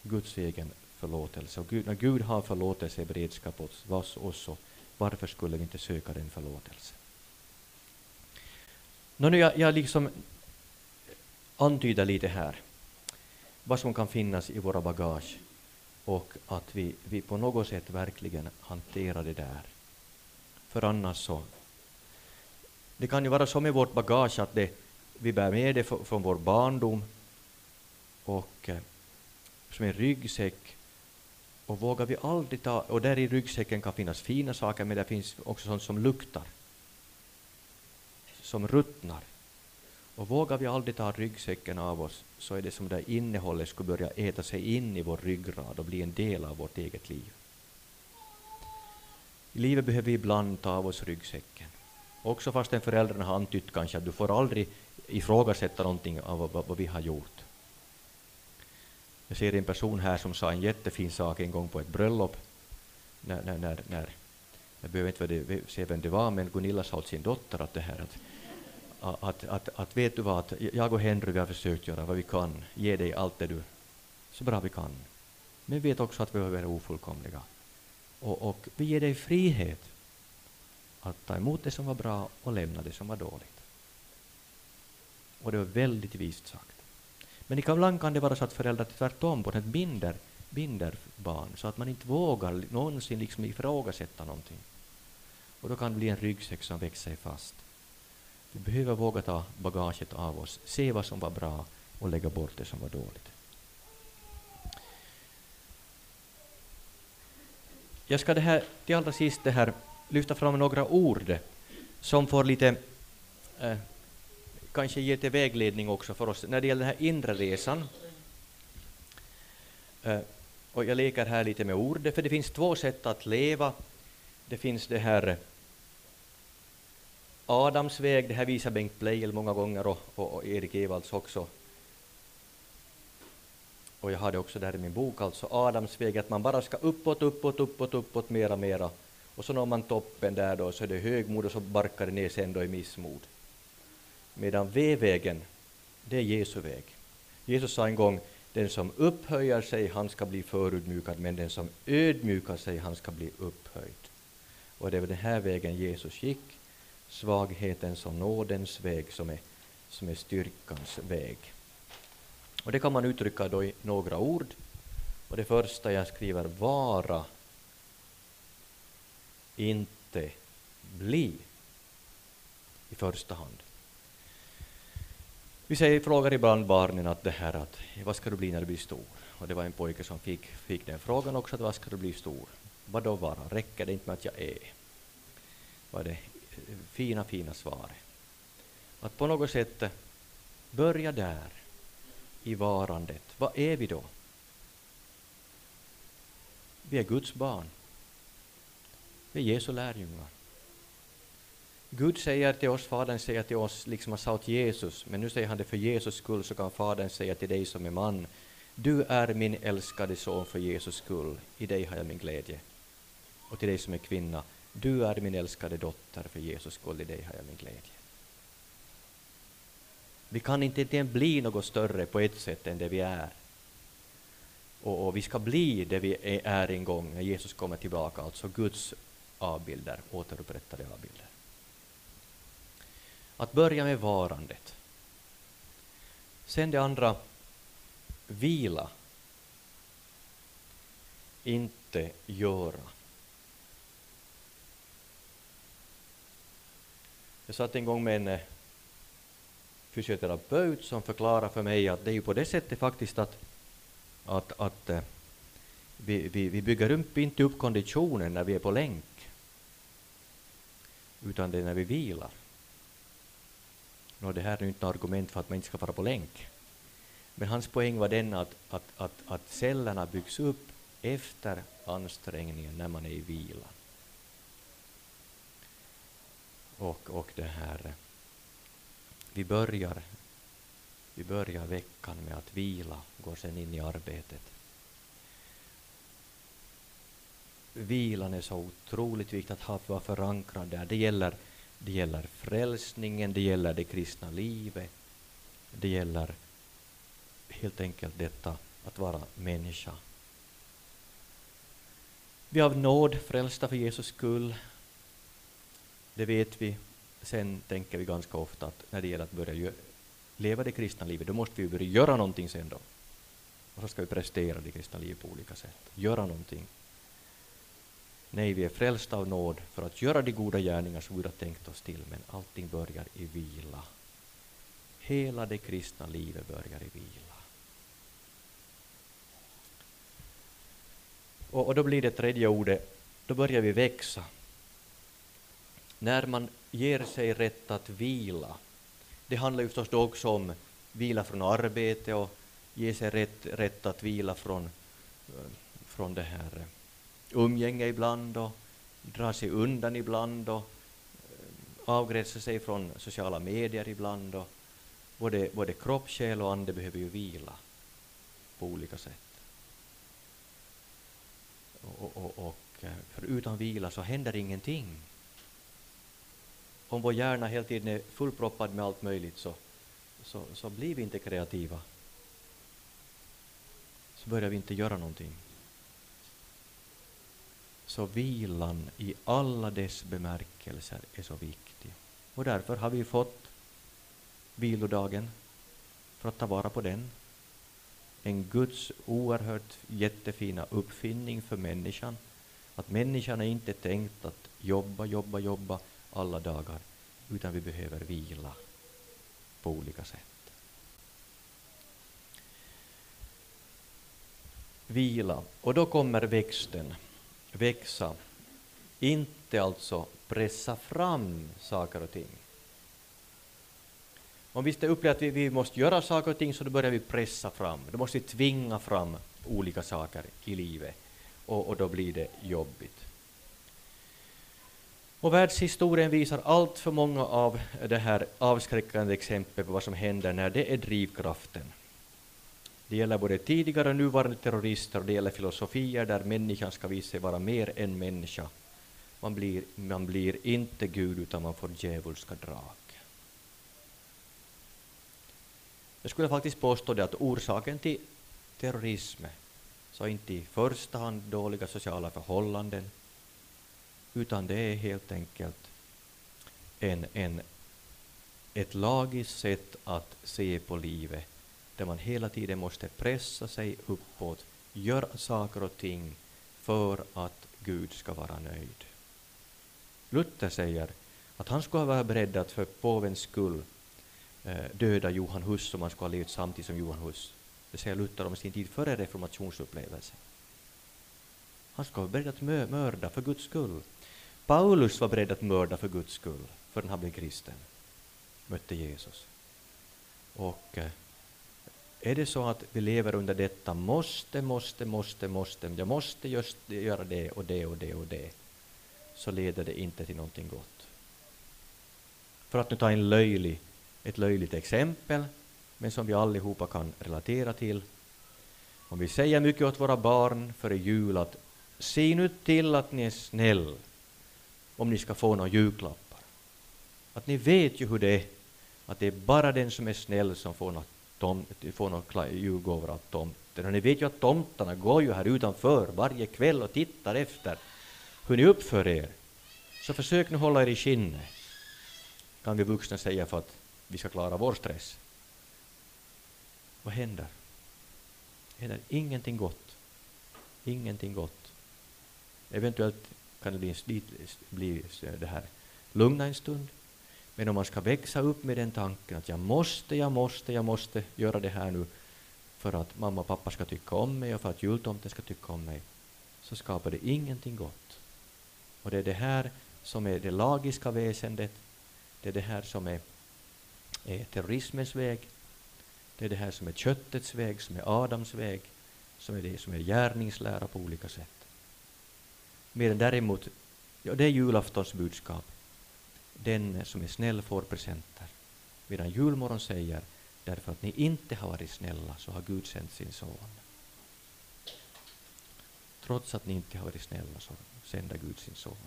Guds egen förlåtelse. Och Gud, när Gud har förlåtelse i beredskap hos oss, så varför skulle vi inte söka den förlåtelsen? Nu jag, jag liksom antyder lite här vad som kan finnas i våra bagage och att vi, vi på något sätt verkligen hanterar det där för annars så... Det kan ju vara så med vårt bagage att det, vi bär med det från vår barndom och eh, som en ryggsäck Och vågar vi aldrig ta, och där i ryggsäcken kan finnas fina saker, men det finns också sånt som luktar, som ruttnar. Och vågar vi aldrig ta ryggsäcken av oss, så är det som det innehållet skulle börja äta sig in i vår ryggrad och bli en del av vårt eget liv. I livet behöver vi ibland ta av oss ryggsäcken. Också fastän föräldrarna har antytt kanske att du får aldrig ifrågasätta någonting av vad, vad vi har gjort. Jag ser en person här som sa en jättefin sak en gång på ett bröllop, när, när, när, när jag behöver inte säga vem det var, men Gunilla sa åt sin dotter att det här att, att, att, att vet du vad, att jag och Henry vi har försökt göra vad vi kan, ge dig allt det du, så bra vi kan. Men vi vet också att vi är ofullkomliga. Och, och vi ger dig frihet att ta emot det som var bra och lämna det som var dåligt. Och det var väldigt vist sagt. Men ibland kan det vara så att föräldrar tvärtom på något binder, binder barn så att man inte vågar någonsin liksom ifrågasätta någonting. Och då kan det bli en ryggsäck som växer sig fast. Vi behöver våga ta bagaget av oss, se vad som var bra och lägga bort det som var dåligt. Jag ska det här, till allra sist det här, lyfta fram några ord som får lite eh, kanske ge lite vägledning också för oss när det gäller den här inre resan. Eh, och jag leker här lite med ord, för det finns två sätt att leva. Det finns det här Adams väg, det här visar Bengt Pleijel många gånger och, och, och Erik Evalds också. Och jag har det också där i min bok, alltså Adams väg, att man bara ska uppåt, uppåt, uppåt, uppåt, mera, mera. Och så når man toppen där då, så är det högmod och så barkar det ner sen då i missmod. Medan V-vägen, det är Jesu väg. Jesus sa en gång, den som upphöjer sig, han ska bli förödmjukad, men den som ödmjukar sig, han ska bli upphöjd. Och det var den här vägen Jesus gick, svaghetens och nådens väg som är, som är styrkans väg. Och det kan man uttrycka då i några ord. Och det första jag skriver, vara, inte bli, i första hand. Vi säger, frågar ibland barnen att det här att vad ska du bli när du blir stor? Och det var en pojke som fick, fick den frågan också, att vad ska du bli stor? Vad då vara? Räcker det inte med att jag är? Var det fina, fina svaret. Att på något sätt börja där, i varandet. Vad är vi då? Vi är Guds barn. Vi är Jesu lärjungar. Gud säger till oss, Fadern säger till oss, liksom han sa till Jesus, men nu säger han det för Jesus skull, så kan Fadern säga till dig som är man, du är min älskade son för Jesus skull, i dig har jag min glädje. Och till dig som är kvinna, du är min älskade dotter, för Jesus skull, i dig har jag min glädje. Vi kan inte bli något större på ett sätt än det vi är. Och, och vi ska bli det vi är en gång när Jesus kommer tillbaka, alltså Guds avbilder, återupprättade avbilder. Att börja med varandet. Sen det andra, vila. Inte göra. Jag satt en gång med en eh, fysioterapeut som förklarade för mig att det är ju på det sättet faktiskt att, att, att eh, vi, vi, vi bygger upp, inte upp konditionen när vi är på länk, utan det är när vi vilar. Nå, det här är inte något argument för att man inte ska vara på länk. Men hans poäng var den att, att, att, att cellerna byggs upp efter ansträngningen när man är i vila. Och, och det här, eh, vi börjar, vi börjar veckan med att vila, och går sen in i arbetet. Vilan är så otroligt viktigt att ha, vara förankrad där. Det gäller det gäller frälsningen, det gäller det kristna livet, det gäller helt enkelt detta att vara människa. Vi är av nåd frälsta för Jesus skull. Det vet vi. Sen tänker vi ganska ofta att när det gäller att börja leva det kristna livet, då måste vi börja göra någonting sen då. Och så ska vi prestera det kristna livet på olika sätt. Göra någonting Nej, vi är frälsta av nåd för att göra de goda gärningar som Gud har tänkt oss till, men allting börjar i vila. Hela det kristna livet börjar i vila. Och, och då blir det tredje ordet, då börjar vi växa. När man ger sig rätt att vila, det handlar ju förstås då också om vila från arbete och ge sig rätt, rätt att vila från, från det här umgänge ibland och dra sig undan ibland och eh, avgränsa sig från sociala medier ibland och både, både kropp, själ och ande behöver ju vila på olika sätt. Och, och, och, eh, för utan vila så händer ingenting. Om vår hjärna hela tiden är fullproppad med allt möjligt så, så, så blir vi inte kreativa. Så börjar vi inte göra någonting. Så vilan i alla dess bemärkelser är så viktig. Och därför har vi fått vilodagen för att ta vara på den. En Guds oerhört jättefina uppfinning för människan. Att människan är inte tänkt att jobba, jobba, jobba alla dagar, utan vi behöver vila på olika sätt. Vila, och då kommer växten, växa. Inte alltså pressa fram saker och ting. Om vi upplever att vi, vi måste göra saker och ting så då börjar vi pressa fram, då måste vi tvinga fram olika saker i livet och, och då blir det jobbigt. Och världshistorien visar allt för många av det här avskräckande exempel på vad som händer när det är drivkraften. Det gäller både tidigare och nuvarande terrorister och det gäller filosofier där människan ska visa sig vara mer än människa. Man blir, man blir inte Gud utan man får djävulska drag. Jag skulle faktiskt påstå det att orsaken till terrorism så inte i första hand dåliga sociala förhållanden utan det är helt enkelt en, en, ett lagiskt sätt att se på livet där man hela tiden måste pressa sig uppåt, göra saker och ting för att Gud ska vara nöjd. Luther säger att han skulle ha varit beredd att för påvens skull Eh, döda Johan Hus om han skulle ha levt samtidigt som Johan Hus. Det säger Luther om sin tid före reformationsupplevelsen. Han skulle vara beredd att mörda för Guds skull. Paulus var beredd att mörda för Guds skull förrän han blev kristen, mötte Jesus. Och eh, är det så att vi lever under detta måste, måste, måste, måste, jag måste just göra det och det och det och det, så leder det inte till någonting gott. För att nu ta en löjlig ett löjligt exempel, men som vi allihopa kan relatera till. Om vi säger mycket åt våra barn före jul att se nu till att ni är snäll om ni ska få några julklappar. Att ni vet ju hur det är, att det är bara den som är snäll som får något tom, får några julgåvor av tomten. Och ni vet ju att tomtarna går ju här utanför varje kväll och tittar efter hur ni uppför er. Så försök nu hålla er i skinnet, kan vi vuxna säga för att vi ska klara vår stress. Vad händer? Det händer ingenting gott. Ingenting gott. Eventuellt kan det bli, bli eh, det här lugna en stund, men om man ska växa upp med den tanken att jag måste, jag måste, jag måste göra det här nu för att mamma och pappa ska tycka om mig och för att jultomten ska tycka om mig, så skapar det ingenting gott. Och det är det här som är det lagiska väsendet, det är det här som är är terrorismens väg. Det är det här som är köttets väg, som är Adams väg, som är det som är gärningslära på olika sätt. Medan däremot, ja, det är julaftons budskap. Den som är snäll får presenter. Medan julmorgon säger, därför att ni inte har varit snälla så har Gud sänt sin son. Trots att ni inte har varit snälla så sänder Gud sin son.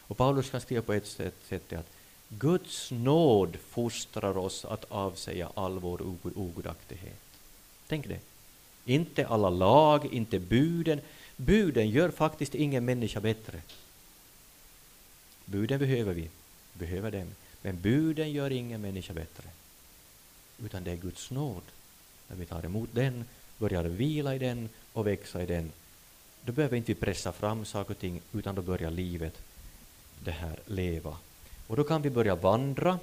Och Paulus kan skriva på ett sätt, sätt att Guds nåd fostrar oss att avsäga all vår ogudaktighet. Tänk det. Inte alla lag, inte buden. Buden gör faktiskt ingen människa bättre. Buden behöver vi, behöver dem. Men buden gör ingen människa bättre. Utan det är Guds nåd. När vi tar emot den, börjar vila i den och växa i den, då behöver vi inte pressa fram saker och ting, utan då börjar livet det här leva och då kan vi börja vandra.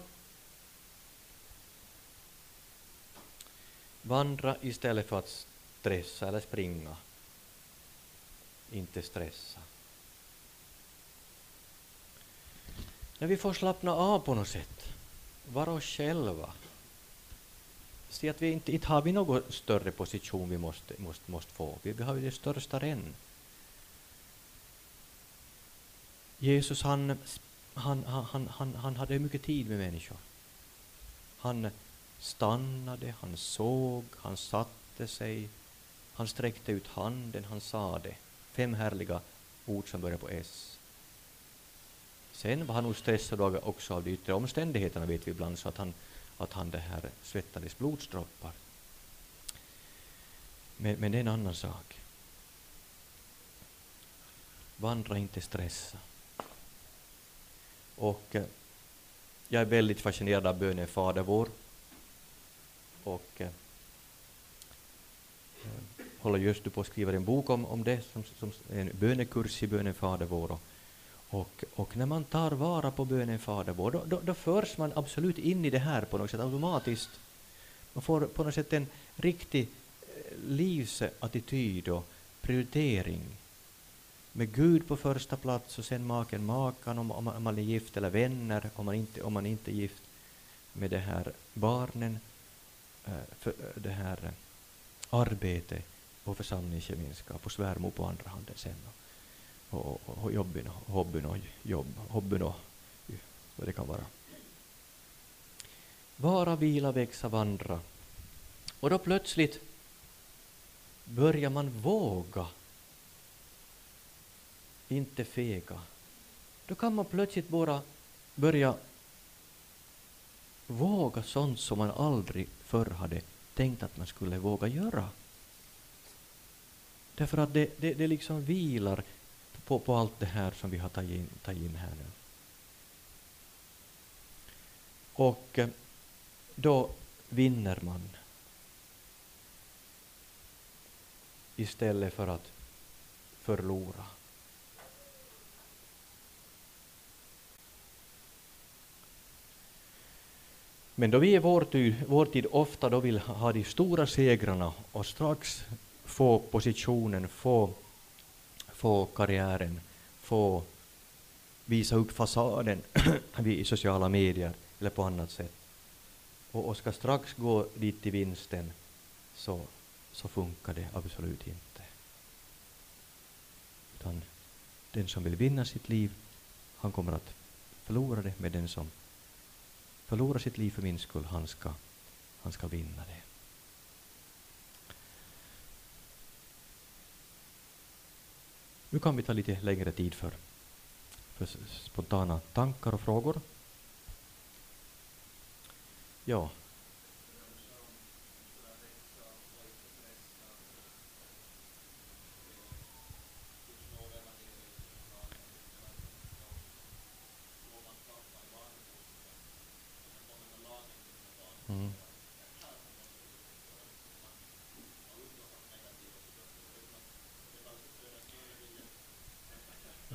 Vandra istället för att stressa eller springa inte stressa. När vi får slappna av på något sätt, vara oss själva, se att vi inte, inte har vi någon större position vi måste, måste, måste få, vi, vi har ju det största redan. Jesus han, han, han, han, han hade mycket tid med människor. Han stannade, han såg, han satte sig, han sträckte ut handen, han sade. Fem härliga ord som börjar på S. Sen var han nog stressad också av de yttre omständigheterna, vet vi ibland, så att han, att han det här svettades blodsdroppar. Men, men det är en annan sak. Vandra inte stressa. Och eh, jag är väldigt fascinerad av bönen Fader vår. Och eh, håller just nu på att skriva en bok om, om det, som, som en bönekurs i bönen Fader vår. Och, och, när man tar vara på bönen Fader vår, då, då, då förs man absolut in i det här på något sätt automatiskt. Man får på något sätt en riktig eh, livsattityd och prioritering med Gud på första plats och sen maken, makan om, om man är gift eller vänner om man inte, om man inte är gift med det här barnen, eh, för eh, det här arbetet och församlingsgemenskap och svärmor på andra handen sen och, och, och jobbyn, hobbyn och jobb, hobbyn och vad det kan vara. Vara, vila, växa, vandra. Och då plötsligt börjar man våga inte fega. Då kan man plötsligt bara börja våga sånt som man aldrig förr hade tänkt att man skulle våga göra. Därför att det, det, det liksom vilar på, på allt det här som vi har tagit in, tagit in här nu. Och eh, då vinner man istället för att förlora. Men då vi i vår tid, vår tid ofta då vill ha de stora segrarna och strax få positionen, få, få karriären, få visa upp fasaden i sociala medier eller på annat sätt och, och ska strax gå dit till vinsten så, så funkar det absolut inte. Utan den som vill vinna sitt liv, han kommer att förlora det med den som förlorar sitt liv för min skull, han ska, han ska vinna det. Nu kan vi ta lite längre tid för, för spontana tankar och frågor. Ja.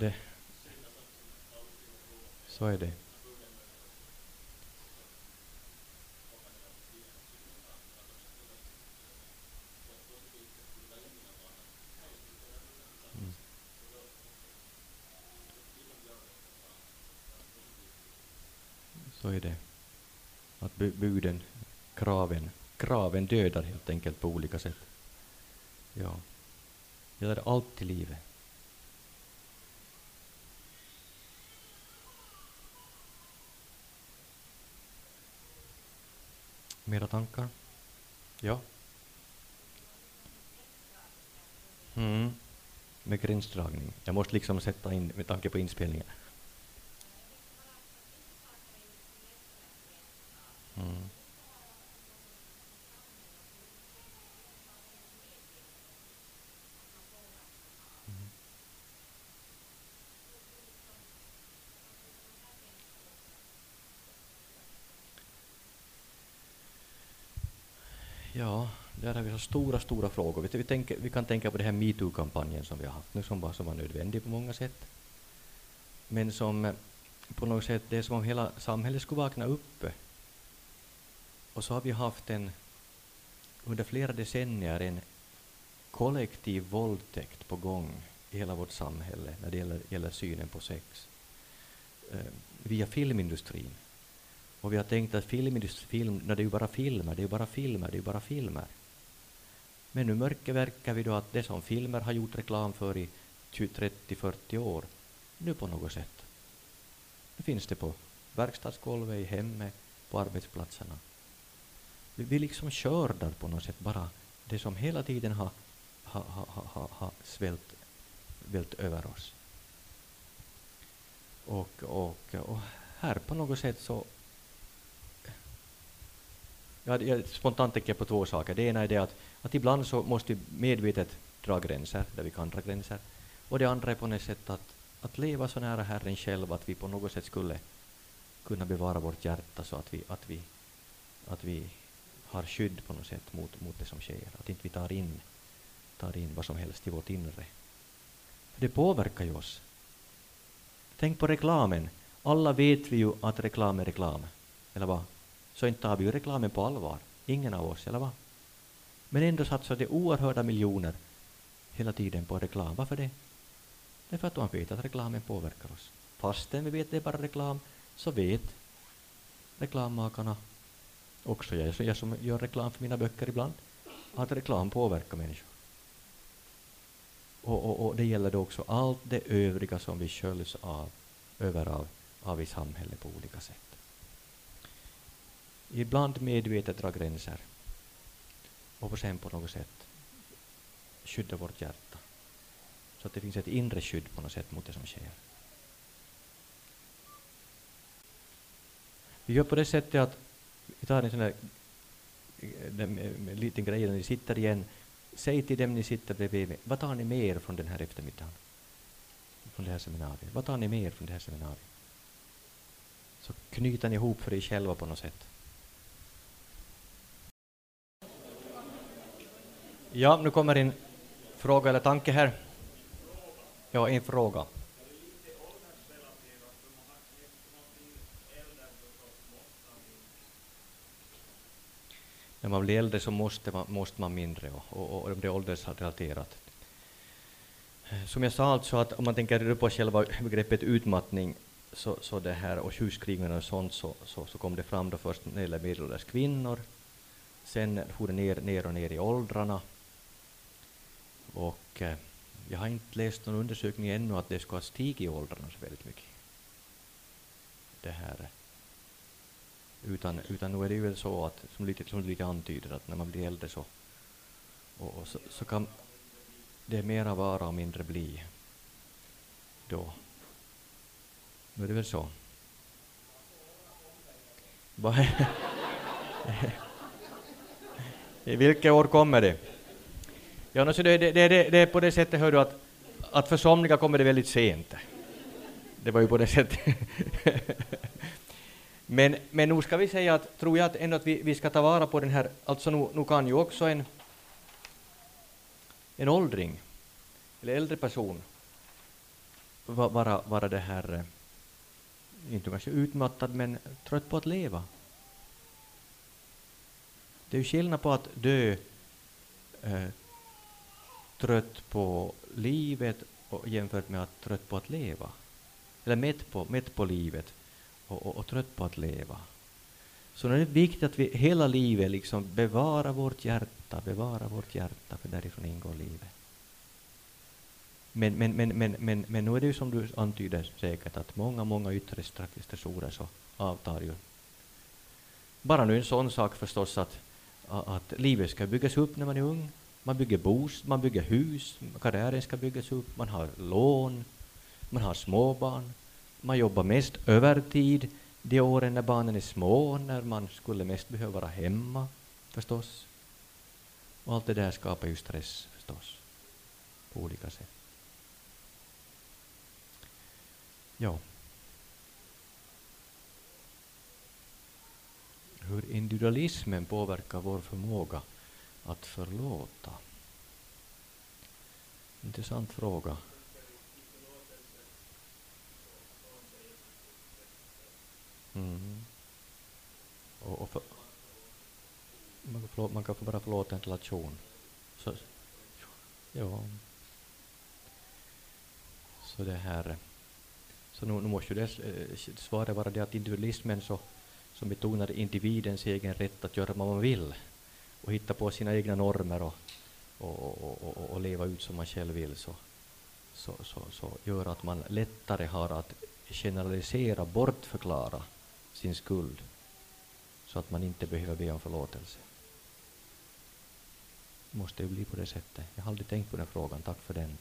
Det. Så är det. Mm. Så är det. Att buden, kraven, kraven dödar helt enkelt på olika sätt. Ja. Gör allt i livet. Mera tankar? Ja? Mm. Med gränsdragning. Jag måste liksom sätta in med tanke på inspelningen. Mm. Ja, där har vi så stora, stora frågor. Vi, tänker, vi kan tänka på den här metoo-kampanjen som vi har haft nu, som var, som var nödvändig på många sätt. Men som eh, på något sätt, det är som om hela samhället skulle vakna upp. Och så har vi haft en, under flera decennier en kollektiv våldtäkt på gång i hela vårt samhälle när det gäller, gäller synen på sex eh, via filmindustrin. Och vi har tänkt att filmindustrin, film, det är ju bara filmer, det är ju bara filmer, det är ju bara filmer. Men nu mörkerverkar vi då att det som filmer har gjort reklam för i 20, 30, 40 år, nu på något sätt. Nu finns det på verkstadsgolvet, i hemmet, på arbetsplatserna. Vi, vi liksom kördar på något sätt bara det som hela tiden har, ha, ha, ha, ha svällt vält över oss. Och, och, och här på något sätt så jag, jag spontant tänker på två saker. Det ena är det att, att ibland så måste vi medvetet dra gränser där vi kan dra gränser. Och det andra är på något sätt att, att leva så nära Herren själv att vi på något sätt skulle kunna bevara vårt hjärta så att vi, att vi, att vi har skydd på något sätt mot, mot det som sker. Att inte vi tar in, tar in vad som helst i vårt inre. Det påverkar ju oss. Tänk på reklamen. Alla vet vi ju att reklam är reklam. Eller vad? Så inte tar vi ju reklamen på allvar. Ingen av oss, eller vad? Men ändå satsar de oerhörda miljoner hela tiden på reklam. Varför det? Det är för att man vet att reklamen påverkar oss. Fastän vi vet att det är bara reklam, så vet reklammakarna också, jag, jag som gör reklam för mina böcker ibland, att reklam påverkar människor. Och, och, och, det gäller då också allt det övriga som vi sköljs av, över av, av i samhället på olika sätt. Ibland medvetet dra gränser och sen på något sätt skydda vårt hjärta. Så att det finns ett inre skydd på något sätt mot det som sker. Vi gör på det sättet att vi tar en sån där en eh, liten grej när ni sitter igen. Säg till dem ni sitter bredvid mig, vad tar ni med er från den här eftermiddagen? Från det här seminariet. Vad tar ni med er från det här seminariet? Så knyter ni ihop för er själva på något sätt. Ja, nu kommer en fråga eller tanke här. Ja, en fråga. när man blir äldre så måste man, måste man mindre och, och, och det är åldersrelaterat. Som jag sa alltså att om man tänker på själva begreppet utmattning så, så det här och sjukskrivningar och sånt så, så, så, kom det fram då först när det gäller medelålders kvinnor. Sen for det ner, ner och ner i åldrarna. Och eh, jag har inte läst någon undersökning ännu att det ska ha stigit i åldrarna så väldigt mycket. Det här utan, utan nu är det ju väl så att, som lite, som lite antyder, att när man blir äldre så, och, och så, så, kan det mera vara och mindre bli då. Nu är det väl så. I vilket år kommer det? Ja, no, så det, det, det, det är på det sättet, hör du, att, att för somliga kommer det väldigt sent. Det var ju på det sättet. Men, men nu ska vi säga att, tror jag att ändå att vi, vi ska ta vara på den här, alltså nu, nu kan ju också en, en åldring, eller äldre person, vara, vara det här, eh, inte kanske utmattad, men trött på att leva. Det är ju skillnad på att dö eh, trött på livet och jämfört med att trött på att leva. Eller mätt på, mätt på livet och, och, och trött på att leva. Så det är viktigt att vi hela livet liksom bevarar vårt hjärta, bevarar vårt hjärta, för därifrån ingår livet. Men, men, men, men, men, men nu är det ju som du antyder säkert att många, många yttre stressorer så avtar ju. Bara nu en sån sak förstås att, att livet ska byggas upp när man är ung. Man bygger bos, man bygger hus, karriären ska byggas upp, man har lån, man har småbarn, man jobbar mest övertid de åren när barnen är små, när man skulle mest behöva vara hemma förstås. Och allt det där skapar ju stress förstås, på olika sätt. Ja. Hur individualismen påverkar vår förmåga att förlåta. Intressant fråga. Mm. Och, och för, man, kan förlåta, man kan bara förlåta en relation. Så, ja. Så det här, så nu, nu måste ju det svaret eh, vara det att individualismen så, som betonar individens egen rätt att göra vad man vill och hitta på sina egna normer och, och, och, och, och leva ut som man själv vill så, så, så, så gör att man lättare har att generalisera, bortförklara sin skuld så att man inte behöver be om förlåtelse. Det måste ju bli på det sättet. Jag har aldrig tänkt på den frågan. Tack för den.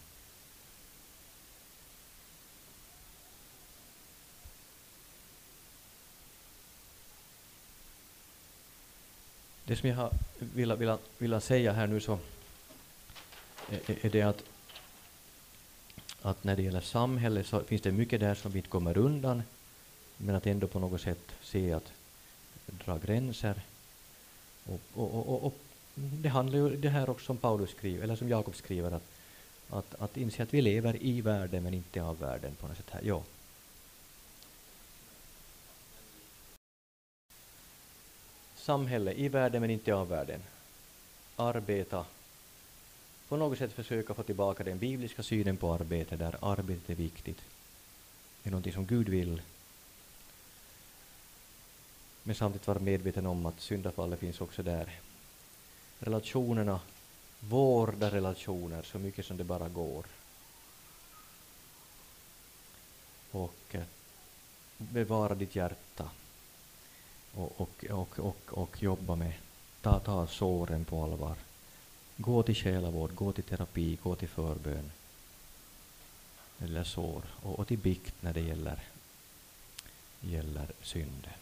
Det som jag har velat, velat, säga här nu så är, är det att, att när det gäller samhället så finns det mycket där som vi inte kommer undan men att ändå på något sätt se att dra gränser. Och, och, och, och, det handlar ju det här också som Paulus skriver, eller som Jakob skriver, att, att, att inse att vi lever i världen men inte av världen på något sätt. Här. Ja. Samhälle i världen men inte av världen. Arbeta. På något sätt försöka få tillbaka den bibliska synen på arbete, där arbetet är viktigt. Det är någonting som Gud vill men samtidigt vara medveten om att syndafallet finns också där. Relationerna, vårda relationer så mycket som det bara går. Och eh, bevara ditt hjärta och, och, och, och, och jobba med, ta, ta såren på allvar. Gå till själavård, gå till terapi, gå till förbön eller sår och, och till bikt när det gäller, gäller synden.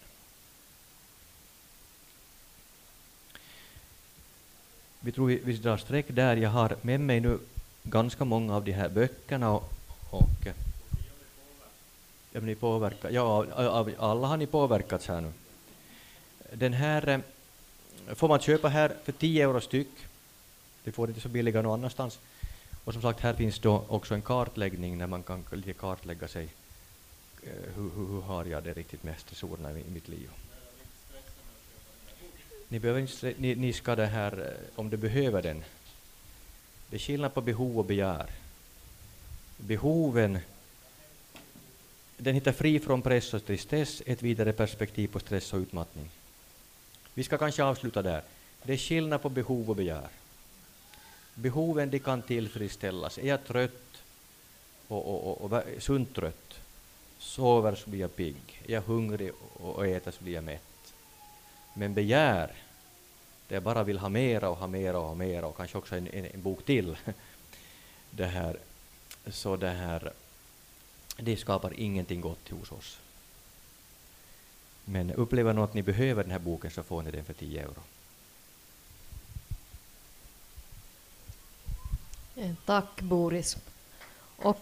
vi tror vi, vi drar streck där. Jag har med mig nu ganska många av de här böckerna och, och ja, ni påverkar, ja, alla har ni påverkats här nu. Den här eh, får man köpa här för 10 euro styck. Det får inte så billiga någon annanstans. Och som sagt, här finns då också en kartläggning när man kan lite kartlägga sig. Eh, hur, hur, hur har jag det riktigt med stressorerna i mitt liv? Ni, behöver inte, ni, ni ska det här, eh, om du behöver den. Det är skillnad på behov och begär. Behoven, den hittar fri från press och tristess, ett vidare perspektiv på stress och utmattning. Vi ska kanske avsluta där. Det är skillnad på behov och begär. Behoven de kan tillfredsställas. Är jag trött och, och, och, och sunt trött, sover så blir jag pigg. Är jag hungrig och äter så blir jag mätt. Men begär, där jag bara vill ha mera och ha mera och ha mera och kanske också en, en, en bok till, det här, så det här, det skapar ingenting gott hos oss. Men upplever ni att ni behöver den här boken så får ni den för 10 euro. Eh, tack Boris. Och